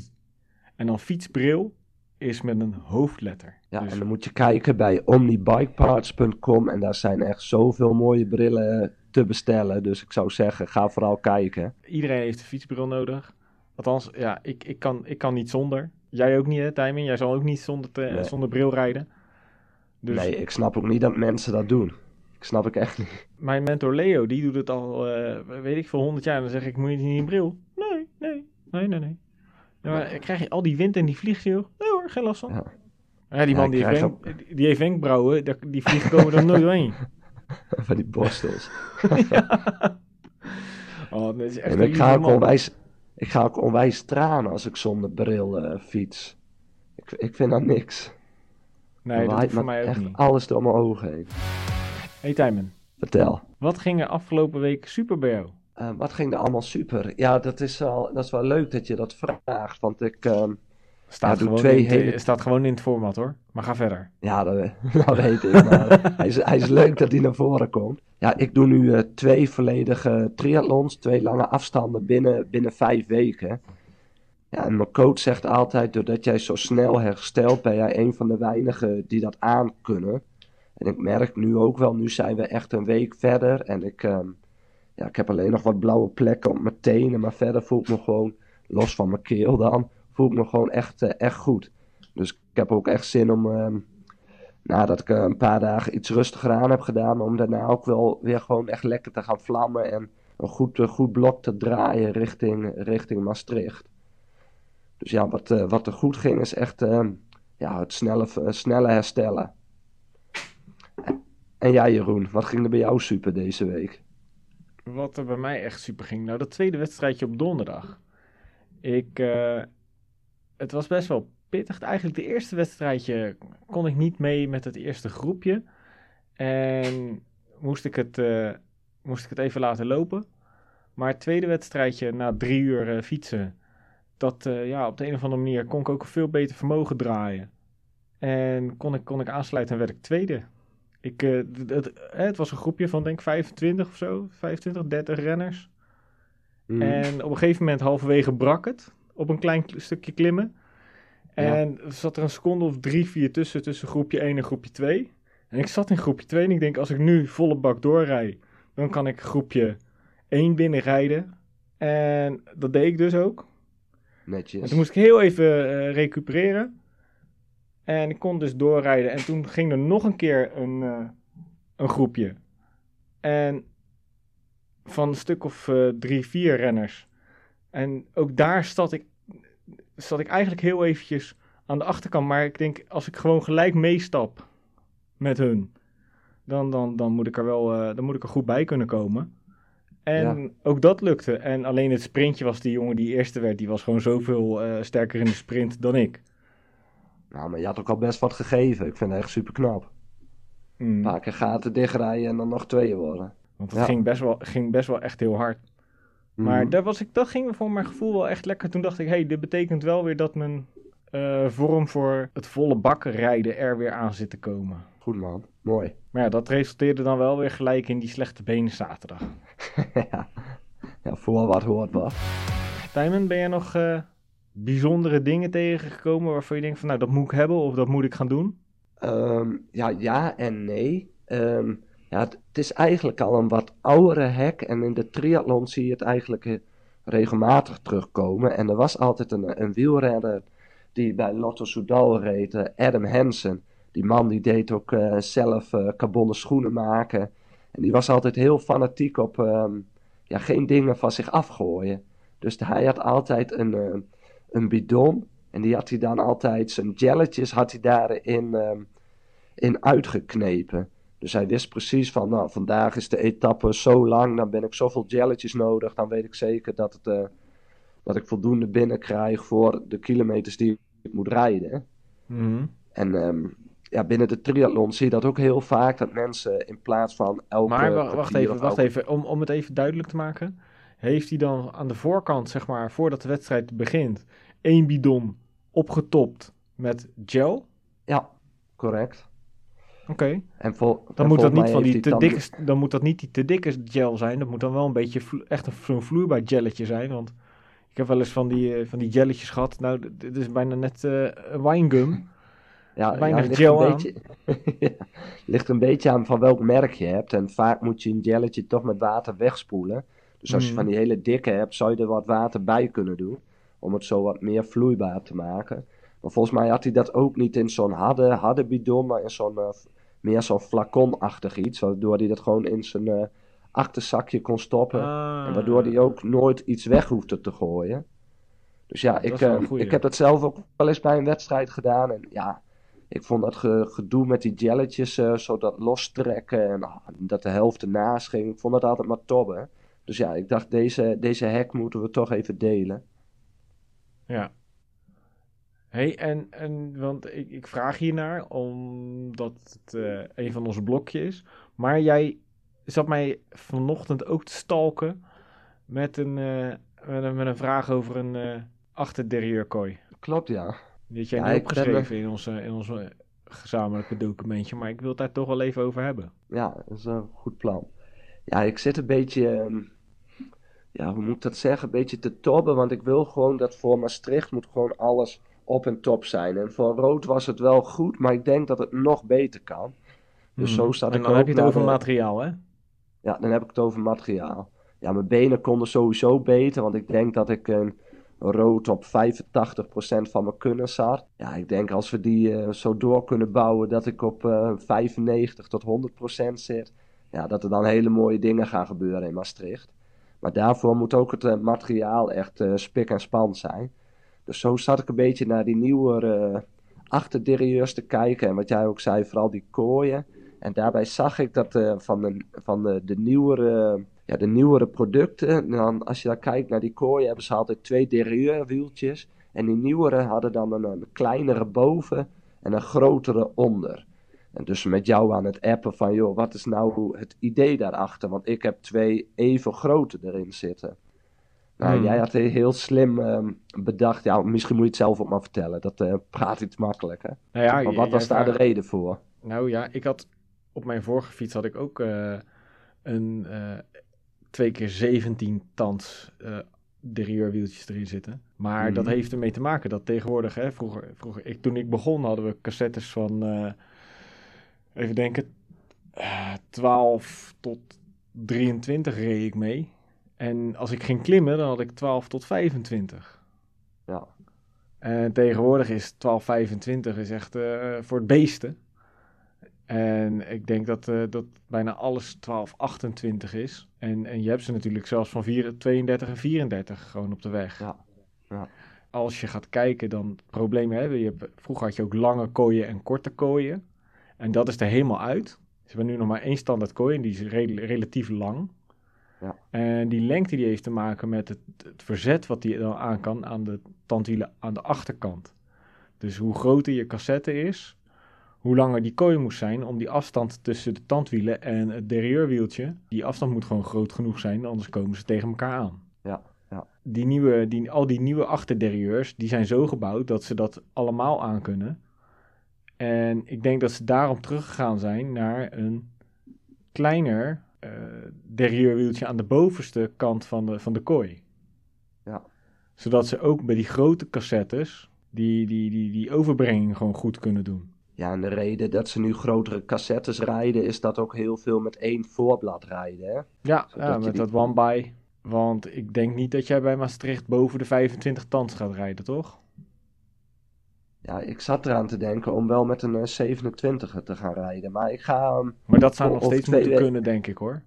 S1: En dan fietsbril is met een hoofdletter.
S3: Ja,
S1: Dus
S3: en dan moet je kijken bij omnibikeparts.com en daar zijn echt zoveel mooie brillen te bestellen. Dus ik zou zeggen, ga vooral kijken.
S1: iedereen heeft een fietsbril nodig. Althans, ja, ik, ik, kan, ik kan niet zonder. Jij ook niet, hè, Tijmen? Jij zal ook niet zonder, te-
S3: Nee.
S1: zonder bril rijden. Dus
S3: Nee, ik snap ook niet dat mensen dat doen. Ik snap ik echt niet.
S1: mijn mentor Leo, die doet het al, eh, weet ik veel, 100 jaar. En dan zeg ik, moet je niet een bril? Nee, nee, nee, nee, nee. Ja, maar krijg je al die wind en die vliegtuig? Nee hoor, geen last van.
S3: Ja.
S1: Ja, die man die, heeft wenk- die heeft wenkbrauwen, die vliegen komen er nooit doorheen. <laughs>
S3: Van die borstels. <laughs> <laughs>
S1: Oh, dat is echt
S3: En
S1: een
S3: ik, ga ook onwijs, ik ga ook onwijs tranen als ik zonder bril eh, fiets. Ik, ik vind dat niks.
S1: Nee, dat hoeft voor mij ook
S3: echt
S1: niet.
S3: alles door mijn ogen heen.
S1: Hey Tijmen,
S3: Vertel.
S1: wat ging er afgelopen week super bij jou?
S3: Eh, wat ging er allemaal super? Ja, dat is, wel, dat is wel leuk dat je dat vraagt. Want ik, ehm,
S1: Staat, gewoon
S3: twee
S1: in, het-
S3: hele-
S1: staat gewoon in het format hoor. Maar ga verder.
S3: Ja, dat, <laughs> dat weet ik. Maar hij, is, hij is leuk dat hij naar voren komt. Ja, ik doe nu eh, twee volledige triathlons, twee lange afstanden binnen, binnen vijf weken. Ja, en mijn coach zegt altijd, doordat jij zo snel herstelt, ben jij een van de weinigen die dat aan kunnen. En ik merk nu ook wel, nu zijn we echt een week verder. En ik, ehm, ja, ik heb alleen nog wat blauwe plekken op mijn tenen, maar verder voel ik me gewoon, los van mijn keel dan, voel ik me gewoon echt, eh, echt goed. Dus ik heb ook echt zin om, ehm, nadat ik eh, een paar dagen iets rustiger aan heb gedaan, om daarna ook wel weer gewoon echt lekker te gaan vlammen en een goed, eh, goed blok te draaien richting, richting Maastricht. Dus ja, wat, eh, wat er goed ging is echt ehm, ja, het snelle, eh, snelle herstellen. En- jij Jeroen, wat ging er bij jou super deze week?
S1: Wat er bij mij echt super ging. Nou, dat tweede wedstrijdje op donderdag. Ik, eh, het was best wel pittig. Eigenlijk de eerste wedstrijdje kon ik niet mee met het eerste groepje. En moest ik het, moest ik het even laten lopen. Maar het tweede wedstrijdje, na drie uur fietsen, dat eh, ja, op de een of andere manier kon ik ook veel beter vermogen draaien. En kon ik, kon ik aansluiten en werd ik tweede. Ik, d- het, het was een groepje van denk ik 25 of zo, 25, 30 renners.
S3: Hmm.
S1: En op een gegeven moment halverwege brak het op een klein kl- stukje klimmen. En zat er een seconde of drie, vier tussen, tussen groepje 1 en groepje 2. En ik zat in groepje 2 en ik denk, als ik nu volle bak doorrijd, dan kan ik groepje 1 binnenrijden. En dat deed ik dus ook. En
S3: Netjes.
S1: toen moest ik heel even eh, recupereren. En ik kon dus doorrijden. En toen ging er nog een keer een, eh, een groepje. En van een stuk of eh, drie, vier renners. En ook daar zat ik, zat ik eigenlijk heel eventjes aan de achterkant. Maar ik denk, als ik gewoon gelijk meestap met hun, dan, dan, dan, moet ik er wel dan moet ik er goed bij kunnen komen. En ook dat lukte. En alleen het sprintje was die jongen die eerste werd. Die was gewoon zoveel eh, sterker in de sprint dan ik.
S3: Nou, maar je had ook al best wat gegeven. Ik vind het echt super knap.
S1: Mm.
S3: Een paar keer gaten dichtrijden en dan nog tweeën worden.
S1: Want het
S3: Ja.
S1: ging, best wel, ging best wel echt heel hard. Maar
S3: Mhm.
S1: daar was ik, dat ging voor mijn gevoel wel echt lekker. Toen dacht ik, hey, dit betekent wel weer dat mijn eh, vorm voor het volle bakken rijden er weer aan zit te komen.
S3: Goed man, mooi.
S1: Maar ja, dat resulteerde dan wel weer gelijk in die slechte benen zaterdag. <laughs>
S3: ja. ja, voor wat hoort wat.
S1: Tijmen, ben jij nog eh, bijzondere dingen tegengekomen waarvan je denkt van, nou, dat moet ik hebben of dat moet ik gaan doen?
S3: Ehm, ja, ja en nee. Ehm, ja, het, het is eigenlijk al een wat oudere hack. En in de triathlon zie je het eigenlijk eh, regelmatig terugkomen. En er was altijd een, een wielrenner die bij Lotto Soudal reed, eh, Adam Hansen. Die man die deed ook eh, zelf carbonnen schoenen maken. En die was altijd heel fanatiek op ehm, ja, geen dingen van zich afgooien. Dus hij had altijd een, eh, een bidon. En die had hij dan altijd, zijn jelletjes had hij daarin ehm, in uitgeknepen. Dus hij wist precies van, nou, vandaag is de etappe zo lang, dan ben ik zoveel jelletjes nodig. Dan weet ik zeker dat, het, eh, dat ik voldoende binnenkrijg voor de kilometers die ik moet rijden.
S1: Mhm.
S3: En ehm, ja, binnen de triathlon zie je dat ook heel vaak, dat mensen in plaats van elke
S1: Maar wa- wacht even, wacht
S3: elke-
S1: even. Om, om het even duidelijk te maken. Heeft hij dan aan de voorkant, zeg maar, voordat de wedstrijd begint, één bidon opgetopt met gel?
S3: Ja, correct.
S1: Oké.
S3: En vol,
S1: Dan
S3: en
S1: moet dat niet van die te
S3: dan-
S1: dikke, dan moet dat niet die te dikke gel zijn. Dat moet dan wel een beetje echt een, zo'n vloeibaar gelletje zijn. Want ik heb wel eens van die, eh, van die gelletjes gehad. Nou, dit is bijna net een winegum.
S3: Ja,
S1: weinig gel
S3: een beetje, <laughs> Ja, ligt een beetje aan van welk merk je hebt. En vaak moet je een gelletje toch met water wegspoelen. Dus als je
S1: Mm.
S3: van die hele dikke hebt, zou je er wat water bij kunnen doen. Om het zo wat meer vloeibaar te maken. Maar volgens mij had hij dat ook niet in zo'n harde, harde bidon, maar in zo'n eh, meer zo'n flaconachtig iets. Waardoor hij dat gewoon in zijn eh, achterzakje kon stoppen.
S1: Ah.
S3: En waardoor hij ook nooit iets weg hoefde te gooien. Dus ja, ik, eh, ik heb dat zelf ook wel eens bij een wedstrijd gedaan. En ja, ik vond dat ge- gedoe met die jelletjes, eh, zo dat lostrekken en ah, dat de helft ernaast ging. Ik vond dat altijd maar tobben. Dus ja, ik dacht, deze, deze hack moeten we toch even delen.
S1: Ja. hey, en, en want ik, ik vraag hiernaar omdat het eh, een van onze blokjes is. Maar jij zat mij vanochtend ook te stalken met een, eh, met een, met een vraag over een achterderieur-kooi.
S3: Klopt, ja.
S1: Die had jij
S3: Ja,
S1: niet opgeschreven in ons, in ons eh, gezamenlijke documentje, maar ik wil het daar toch wel even over hebben.
S3: Ja, dat is een goed plan. Ja, ik zit een beetje, ehm, ja, hoe moet ik dat zeggen, een beetje te tobben, want ik wil gewoon dat voor Maastricht moet gewoon alles op en top zijn. En voor Rood was het wel goed, maar ik denk dat het nog beter kan. Dus zo staat
S1: en
S3: ik
S1: dan heb je het over
S3: de-
S1: materiaal, hè?
S3: Ja, dan heb ik het over materiaal. Ja, mijn benen konden sowieso beter, want ik denk dat ik een rood op 85% van mijn kunnen zat. Ja, ik denk als we die eh, zo door kunnen bouwen dat ik op eh 95 tot 100% zit. Ja, dat er dan hele mooie dingen gaan gebeuren in Maastricht. Maar daarvoor moet ook het eh, materiaal echt eh, spik en span zijn. Dus zo zat ik een beetje naar die nieuwe eh achterderieurs te kijken. En wat jij ook zei, vooral die kooien. En daarbij zag ik dat eh, van, de, van de, de, nieuwere, ja, de nieuwere producten, dan, als je dan kijkt naar die kooien, hebben ze altijd twee derieurwieltjes. En die nieuwere hadden dan een, een kleinere boven en een grotere onder. En dus met jou aan het appen van, joh, wat is nou het idee daarachter? Want ik heb twee even grote erin zitten. Nou,
S1: Hmm.
S3: jij had heel- heel slim ehm, bedacht, ja, misschien moet je het zelf ook maar vertellen. Dat eh, praat iets makkelijker.
S1: Nou ja,
S3: maar wat was daar de reden voor?
S1: Nou ja, ik had op mijn vorige fiets had ik ook eh, een eh twee keer 17 tands eh derieurwieltjes erin zitten. Maar
S3: Mhm.
S1: dat heeft ermee te maken dat tegenwoordig, hè, vroeger, vroeger ik, toen ik begon hadden we cassettes van, eh, even denken, eh, 12 tot 23 reed ik mee. En als ik ging klimmen, dan had ik 12 tot 25.
S3: Ja.
S1: En tegenwoordig is 1225 is echt eh, voor het beesten. En ik denk dat, eh, dat bijna alles 1228 is. En, en je hebt ze natuurlijk zelfs van 4, 32 en 34 gewoon op de weg.
S3: Ja, ja.
S1: Als je gaat kijken, dan het probleem hebben. Je hebt, vroeger had je ook lange kooien en korte kooien. En dat is er helemaal uit. Ze hebben nu nog maar één standaard kooi en die is re- relatief lang.
S3: Ja.
S1: En die lengte die heeft te maken met het, het verzet wat die dan aan kan aan de tandwielen aan de achterkant. Dus hoe groter je cassette is, hoe langer die kooi moet zijn om die afstand tussen de tandwielen en het derieurwieltje. Die afstand moet gewoon groot genoeg zijn, anders komen ze tegen elkaar aan.
S3: Ja, ja.
S1: Die nieuwe, die, al die nieuwe achterderieurs, die zijn zo gebouwd dat ze dat allemaal aankunnen. En ik denk dat ze daarom teruggegaan zijn naar een kleiner eh derieurwieltje aan de bovenste kant van de, van de kooi.
S3: Ja.
S1: Zodat ze ook bij die grote cassettes die, die, die, die overbrenging gewoon goed kunnen doen.
S3: Ja, en de reden dat ze nu grotere cassettes rijden, is dat ook heel veel met één voorblad rijden. Hè?
S1: Ja, met dat one-by. Want ik denk niet dat jij bij Maastricht boven de 25 tands gaat rijden, toch?
S3: Ja, ik zat eraan te denken om wel met een eh, 27 te gaan rijden. Maar ik ga. ehm,
S1: Maar dat zou nog steeds moeten
S3: weken.
S1: kunnen, denk ik hoor.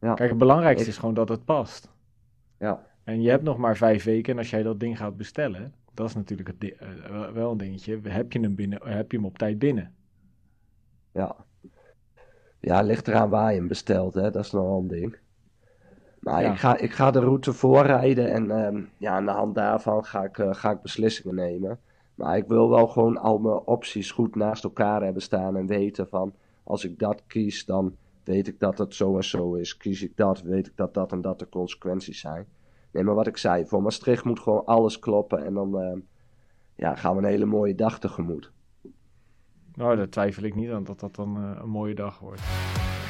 S3: Ja.
S1: Kijk, het belangrijkste
S3: Ik-
S1: is gewoon dat het past.
S3: ja,
S1: En je hebt nog maar vijf weken en als jij dat ding gaat bestellen, dat is natuurlijk het eh, wel- een dingetje. Heb je hem binnen, heb je hem op tijd binnen?
S3: Ja. Ja, ligt eraan waar je hem bestelt, hè. Dat is nog wel een ding. Maar
S1: Ja.
S3: ik, ga, ik ga de route voorrijden en ehm, ja, aan de hand daarvan ga ik, eh, ga ik beslissingen nemen. Maar ik wil wel gewoon al mijn opties goed naast elkaar hebben staan en weten van als ik dat kies, dan weet ik dat het zo en zo is. Kies ik dat, weet ik dat dat en dat de consequenties zijn. Nee, maar wat ik zei, voor Maastricht moet gewoon alles kloppen en dan ehm, ja, gaan we een hele mooie dag tegemoet.
S1: Nou, daar twijfel ik niet aan dat dat dan eh, een mooie dag wordt.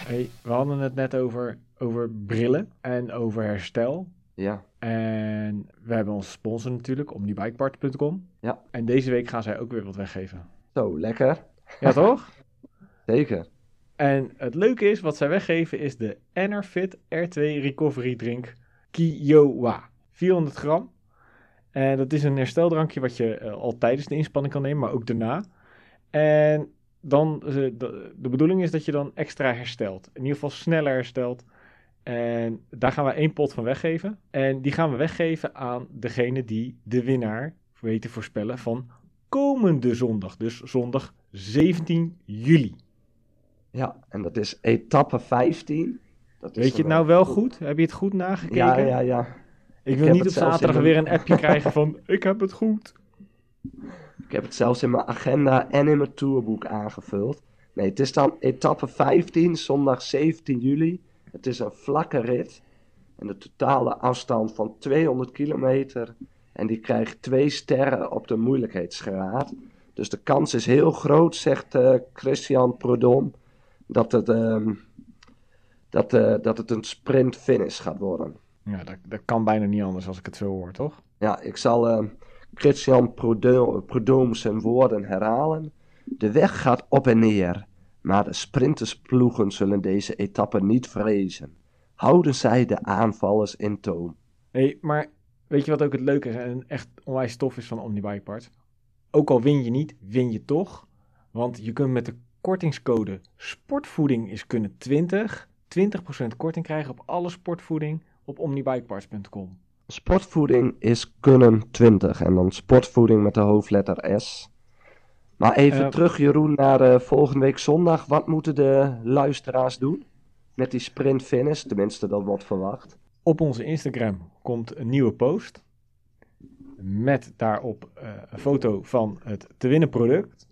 S1: Hey, we hadden het net over, over brillen en over herstel.
S3: Ja,
S1: En we hebben onze sponsor natuurlijk, omnibikepart.com.
S3: Ja.
S1: En deze week gaan zij ook weer wat weggeven.
S3: zo, lekker.
S1: Ja, toch? <laughs>
S3: Zeker.
S1: En het leuke is, wat zij weggeven, is de Enerfit R2 Recovery Drink Kiowa. 400 gram. En dat is een hersteldrankje wat je eh, al tijdens de inspanning kan nemen, maar ook daarna. En dan, eh, de, de bedoeling is dat je dan extra herstelt. In ieder geval sneller herstelt. En daar gaan we één pot van weggeven. En die gaan we weggeven aan degene die de winnaar weten voorspellen van komende zondag. Dus zondag 17 juli.
S3: Ja, en dat is etappe 15. Dat
S1: Weet je het nou wel goed? Heb je het goed nagekeken?
S3: Ja, ja, ja.
S1: Ik
S3: Ik
S1: wil niet op zaterdag weer een appje <laughs> krijgen van ik heb het goed.
S3: Ik heb het zelfs in mijn agenda en in mijn tourboek aangevuld. Nee, het is dan etappe 15, zondag 17 juli. Het is een vlakke rit. En de totale afstand van 200 kilometer. En die krijgt twee sterren op de moeilijkheidsgraad. Dus de kans is heel groot, zegt eh, Christian Prudhomme, dat het, ehm, dat, eh, dat het een sprint finish gaat worden.
S1: Ja, dat, dat kan bijna niet anders als ik het zo hoor, toch?
S3: Ja, ik zal eh, Christian Prudhomme zijn woorden herhalen. De weg gaat op en neer, maar de sprintersploegen zullen deze etappe niet vrezen. Houden zij de aanvallers in toom.
S1: hey, maar weet je wat ook het leuke is en echt onwijs tof is van Omnibikeparts? Ook al win je niet, win je toch. Want je kunt met de kortingscode sportvoeding is kunnen 20, 20% korting krijgen op alle sportvoeding op omnibikeparts.com.
S3: Sportvoeding is kunnen 20 en dan sportvoeding met de hoofdletter S. Maar even
S1: Eh,
S3: terug Jeroen naar eh, volgende week zondag. Wat moeten de luisteraars doen met die sprint finish? Tenminste, dat wordt verwacht.
S1: Op onze Instagram komt een nieuwe post. Met daarop eh, een foto van het te winnen product.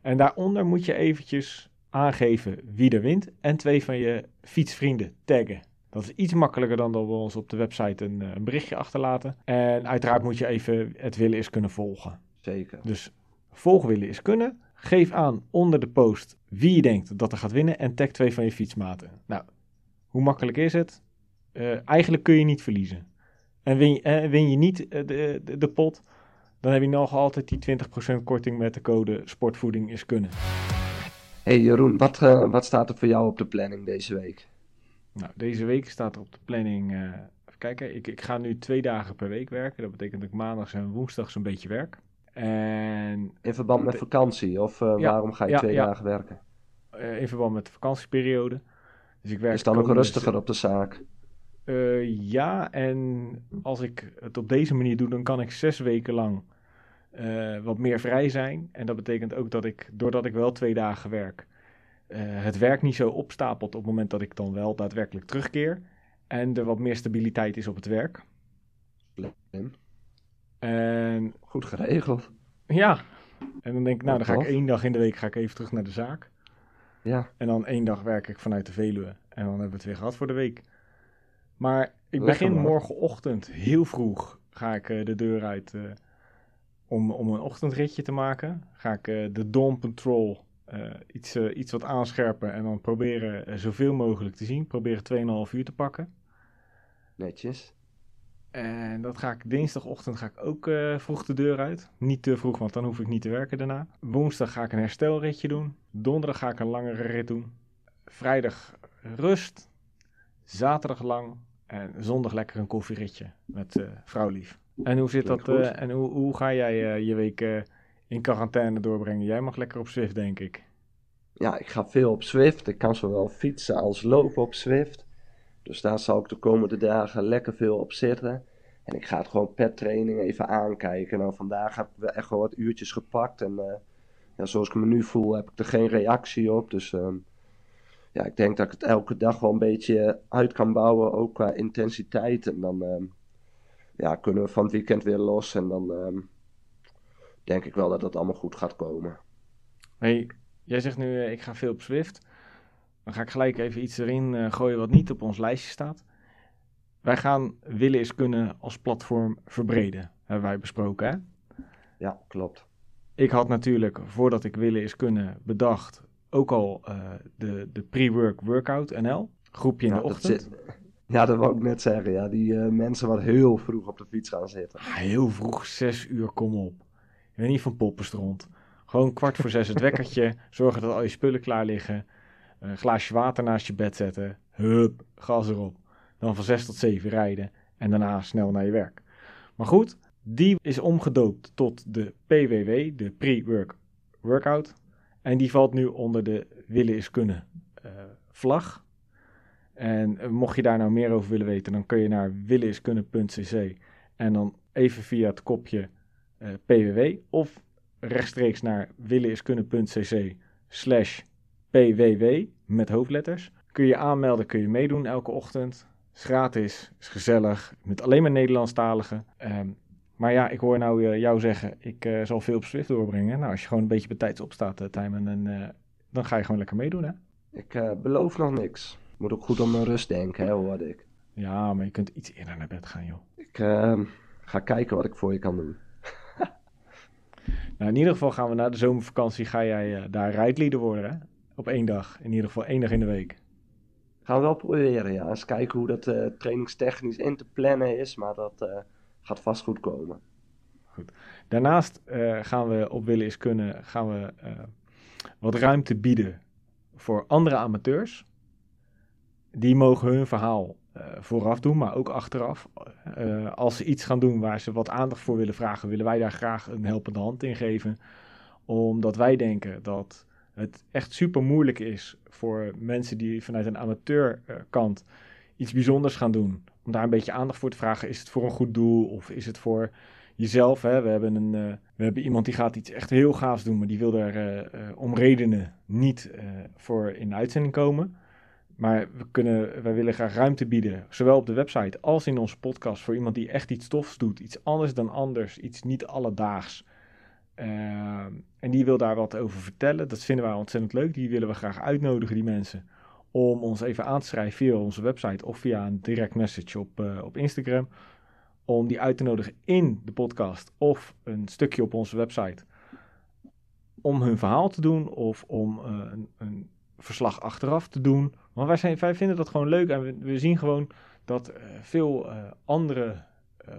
S1: En daaronder moet je eventjes aangeven wie er wint. En twee van je fietsvrienden taggen. Dat is iets makkelijker dan dat we ons op de website een, eh, een berichtje achterlaten. En uiteraard moet je even het willen is kunnen volgen.
S3: Zeker.
S1: Dus volgen willen is kunnen. Geef aan onder de post wie je denkt dat er gaat winnen. En tag twee van je fietsmaten. Nou, hoe makkelijk is het? Eh, eigenlijk kun je niet verliezen. En win je, eh, win je niet eh, de, de, de pot, dan heb je nog altijd die 20% korting met de code sportvoeding is kunnen.
S3: Hey Jeroen, wat, eh, wat staat er voor jou op de planning deze week?
S1: Nou, deze week staat er op de planning. eh, even kijken, ik, ik ga nu twee dagen per week werken. Dat betekent dat ik maandags en woensdags een beetje werk. En
S3: In verband met vakantie? Of eh,
S1: Ja,
S3: waarom ga je
S1: ja,
S3: twee
S1: ja.
S3: dagen werken?
S1: in verband met de vakantieperiode. Dus ik werk
S3: Is dan ook
S1: komende
S3: rustiger op de zaak?
S1: Ja, en als ik het op deze manier doe, dan kan ik zes weken lang eh, wat meer vrij zijn. En dat betekent ook dat ik, doordat ik wel twee dagen werk, eh, het werk niet zo opstapelt op het moment dat ik dan wel daadwerkelijk terugkeer. En er wat meer stabiliteit is op het werk.
S3: Slim.
S1: En
S3: Goed geregeld.
S1: ja, en dan denk ik, nou, dan ga ik één dag in de week ga ik even terug naar de zaak.
S3: Ja,
S1: En dan één dag werk ik vanuit de Veluwe. En dan hebben we het weer gehad voor de week. Maar ik begin morgenochtend heel vroeg. Ga ik eh, de deur uit om, om een ochtendritje te maken. Ga ik eh, de Dawn Patrol eh, iets, eh, iets wat aanscherpen. En dan proberen zoveel mogelijk te zien. Proberen 2,5 uur te pakken.
S3: netjes.
S1: En dat ga ik dinsdagochtend ga ik ook vroeg de deur uit. Niet te vroeg, want dan hoef ik niet te werken daarna. Woensdag ga ik een herstelritje doen. Donderdag ga ik een langere rit doen. Vrijdag rust. Zaterdag lang. En zondag lekker een koffieritje met vrouwlief. En hoe zit dat?
S3: Klinkt
S1: eh, en hoe, hoe ga jij eh, je week eh, in quarantaine doorbrengen? Jij mag lekker op Zwift, denk ik.
S3: Ja, ik ga veel op Zwift. Ik kan zowel fietsen als lopen op Zwift. Dus daar zal ik de komende dagen lekker veel op zitten. En ik ga het gewoon per training even aankijken. Nou, vandaag heb ik wel echt wel wat uurtjes gepakt. En ja, zoals ik me nu voel, heb ik er geen reactie op. Dus ehm, ja, ik denk dat ik het elke dag wel een beetje uit kan bouwen, ook qua intensiteit. En dan ehm, ja, kunnen we van het weekend weer los. En dan ehm, denk ik wel dat het allemaal goed gaat komen.
S1: Hey, jij zegt nu, eh, ik ga veel op Swift. Dan ga ik gelijk even iets erin eh, gooien wat niet op ons lijstje staat. Wij gaan willen is kunnen als platform verbreden, hebben wij besproken hè?
S3: Ja, klopt.
S1: Ik had natuurlijk, voordat ik willen is kunnen, bedacht ook al eh, de, de pre-work workout NL. Groepje in
S3: ja,
S1: de ochtend.
S3: Dat zit, ja, dat wou ik net zeggen. Ja, die uh, mensen wat heel vroeg op de fiets gaan zitten.
S1: Ah, heel vroeg, zes uur, kom op. Ik ben niet van poppenstront. Gewoon kwart voor zes het wekkertje. <laughs> Zorgen dat al je spullen klaar liggen. Glaasje water naast je bed zetten. Hup, gas erop. Dan van zes tot zeven rijden. En daarna snel naar je werk. Maar goed, die is omgedoopt tot de PWW, de Pre-Work Workout. En die valt nu onder de willen is kunnen uh, vlag. En uh, mocht je daar nou meer over willen weten, dan kun je naar willeniskunnen.cc en dan even via het kopje uh, PWW of rechtstreeks naar willeniskunnen.cc slash PWW met hoofdletters. Kun je aanmelden, kun je meedoen elke ochtend. Is gratis, is gezellig, met alleen maar Nederlandstaligen. Um, maar ja, ik hoor nou uh, jou zeggen, ik zal veel op Swift doorbrengen. Nou, als je gewoon een beetje betijds opstaat, uh, en, dan ga je gewoon lekker meedoen, hè?
S3: Ik beloof nog niks. Moet ook goed om mijn rust denken, hè, hoorde ik.
S1: Ja, maar je kunt iets eerder naar bed gaan, joh.
S3: Ik ehm, ga kijken wat ik voor je kan doen. <laughs>
S1: nou, in ieder geval gaan we na de zomervakantie, ga jij daar rijdleader worden, hè? Op één dag. In ieder geval één dag in de week.
S3: Gaan we wel proberen, ja. Eens kijken hoe dat trainingstechnisch in te plannen is, maar dat gaat vast goed komen.
S1: Goed. Daarnaast gaan we op willen is kunnen gaan we wat ruimte bieden voor andere amateurs. Die mogen hun verhaal uh, vooraf doen, maar ook achteraf. als ze iets gaan doen waar ze wat aandacht voor willen vragen, willen wij daar graag een helpende hand in geven. Omdat wij denken dat het echt super moeilijk is voor mensen die vanuit een amateurkant iets bijzonders gaan doen om daar een beetje aandacht voor te vragen. Is het voor een goed doel of is het voor jezelf? Hè? We, hebben een, we hebben iemand die gaat iets echt heel gaafs doen, maar die wil daar om redenen niet voor in de uitzending komen. Maar we kunnen, wij willen graag ruimte bieden, zowel op de website als in onze podcast, voor iemand die echt iets tofs doet. Iets anders dan anders, iets niet alledaags. en die wil daar wat over vertellen. Dat vinden wij ontzettend leuk. Die willen we graag uitnodigen, die mensen om ons even aan te schrijven via onze website of via een direct message op, uh, op Instagram. Om die uit te nodigen in de podcast of een stukje op onze website. Om hun verhaal te doen of om uh, een, een, verslag achteraf te doen. Want wij, zijn, wij vinden dat gewoon leuk en we, we zien gewoon dat uh, veel andere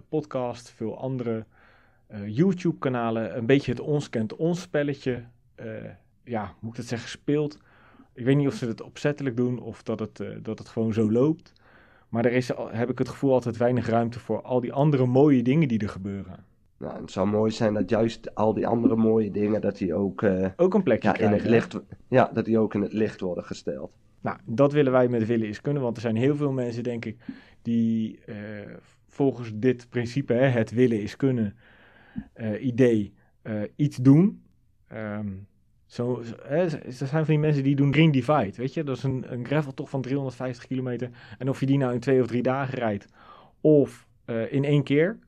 S1: podcasts, veel andere YouTube-kanalen een beetje het ons kent ons spelletje, ja, moet ik het zeggen, speelt ik weet niet of ze het opzettelijk doen of dat het, dat het gewoon zo loopt. Maar er is, heb ik het gevoel, altijd weinig ruimte voor al die andere mooie dingen die er gebeuren.
S3: Nou, het zou mooi zijn dat juist al die andere mooie dingen, dat die ook, uh,
S1: ook een plekje
S3: ja,
S1: krijgen.
S3: In het licht, ja, dat die ook in het licht worden gesteld.
S1: Nou, dat willen wij met Willen is kunnen, want er zijn heel veel mensen, denk ik, die uh, volgens dit principe, hè, het willen is kunnen idee, iets doen. Um, zo, er zijn van die mensen die doen Green Divide, weet je. Dat is een, een graveltocht van 350 kilometer. En of je die nou in twee of drie dagen rijdt, of in één keer.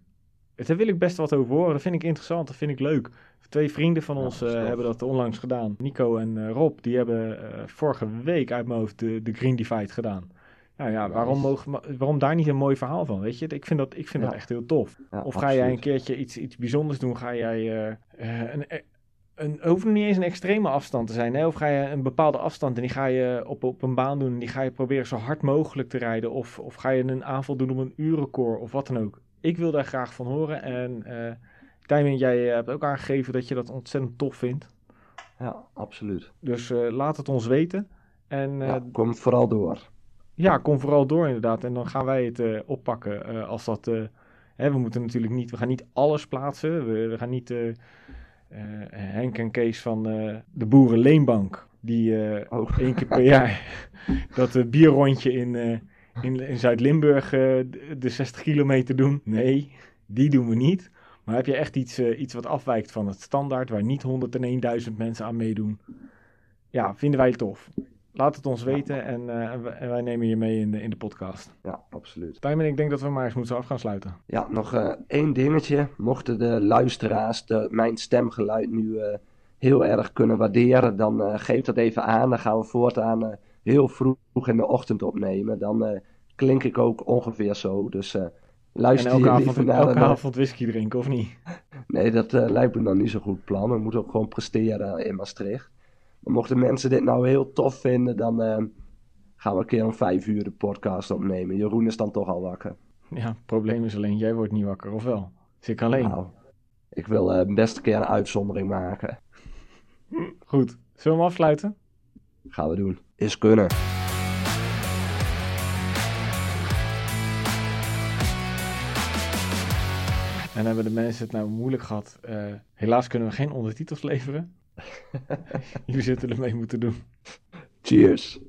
S1: Daar wil ik best wat over horen. Dat vind ik interessant, dat vind ik leuk. Twee vrienden van ons uh, hebben dat onlangs gedaan. Nico en uh, Rob, die hebben vorige week uit mijn hoofd de, de Green Divide gedaan. Nou ja, waarom, mogen, waarom daar niet een mooi verhaal van, weet je? Ik vind dat, ik vind ja. dat echt heel tof. Ja, of ga
S3: absoluut.
S1: jij een keertje iets, iets bijzonders doen? Ga jij een, een, hoeft niet eens een extreme afstand te zijn. Hè? Of ga je een bepaalde afstand en die ga je op, op een baan doen en die ga je proberen zo hard mogelijk te rijden. Of, of ga je een aanval doen op een uurrecord of wat dan ook. Ik wil daar graag van horen. En uh, Tijmen, jij hebt ook aangegeven dat je dat ontzettend tof vindt.
S3: Ja, absoluut.
S1: Dus uh, laat het ons weten. En, uh,
S3: ja, kom vooral door.
S1: Ja, kom vooral door inderdaad. En dan gaan wij het oppakken als dat... Hè, we moeten natuurlijk niet... We gaan niet alles plaatsen. We, we gaan niet... Henk en Kees van de Boerenleenbank. Die oh. één keer per jaar <laughs> dat bierrondje in, in, in Zuid-Limburg de 60 kilometer doen. Nee, die doen we niet. Maar heb je echt iets, eh, iets wat afwijkt van het standaard, waar niet 101.000 mensen aan meedoen? Ja, vinden wij tof. Laat het ons weten en, eh, en, wij, en wij nemen je mee in de, in de podcast.
S3: Ja, absoluut.
S1: Tijmen, ik denk dat we maar eens moeten af gaan sluiten.
S3: Ja, nog eh, één dingetje. Mochten de luisteraars de, mijn stemgeluid nu heel erg kunnen waarderen, dan geef dat even aan. Dan gaan we voortaan heel vroeg in de ochtend opnemen. Dan klink ik ook ongeveer zo. Dus eh,
S1: En
S3: luister
S1: elke avond, elke avond whisky drinken, of niet? <laughs>
S3: Nee, dat eh, lijkt me dan niet zo'n goed plan. We moeten ook gewoon presteren in Maastricht. Maar mochten mensen dit nou heel tof vinden, dan eh, gaan we een keer om vijf uur de podcast opnemen. Jeroen is dan toch al wakker.
S1: Ja, het probleem is alleen, jij wordt niet wakker, of wel? Zit ik alleen?
S3: Nou, ik wil eh, best een keer een uitzondering maken.
S1: Goed, zullen we hem afsluiten?
S3: Gaan we doen. Is kunnen.
S1: En hebben de mensen het nou moeilijk gehad? Eh, helaas kunnen we geen ondertitels leveren. <laughs> Jullie zullen ermee moeten doen.
S3: Cheers.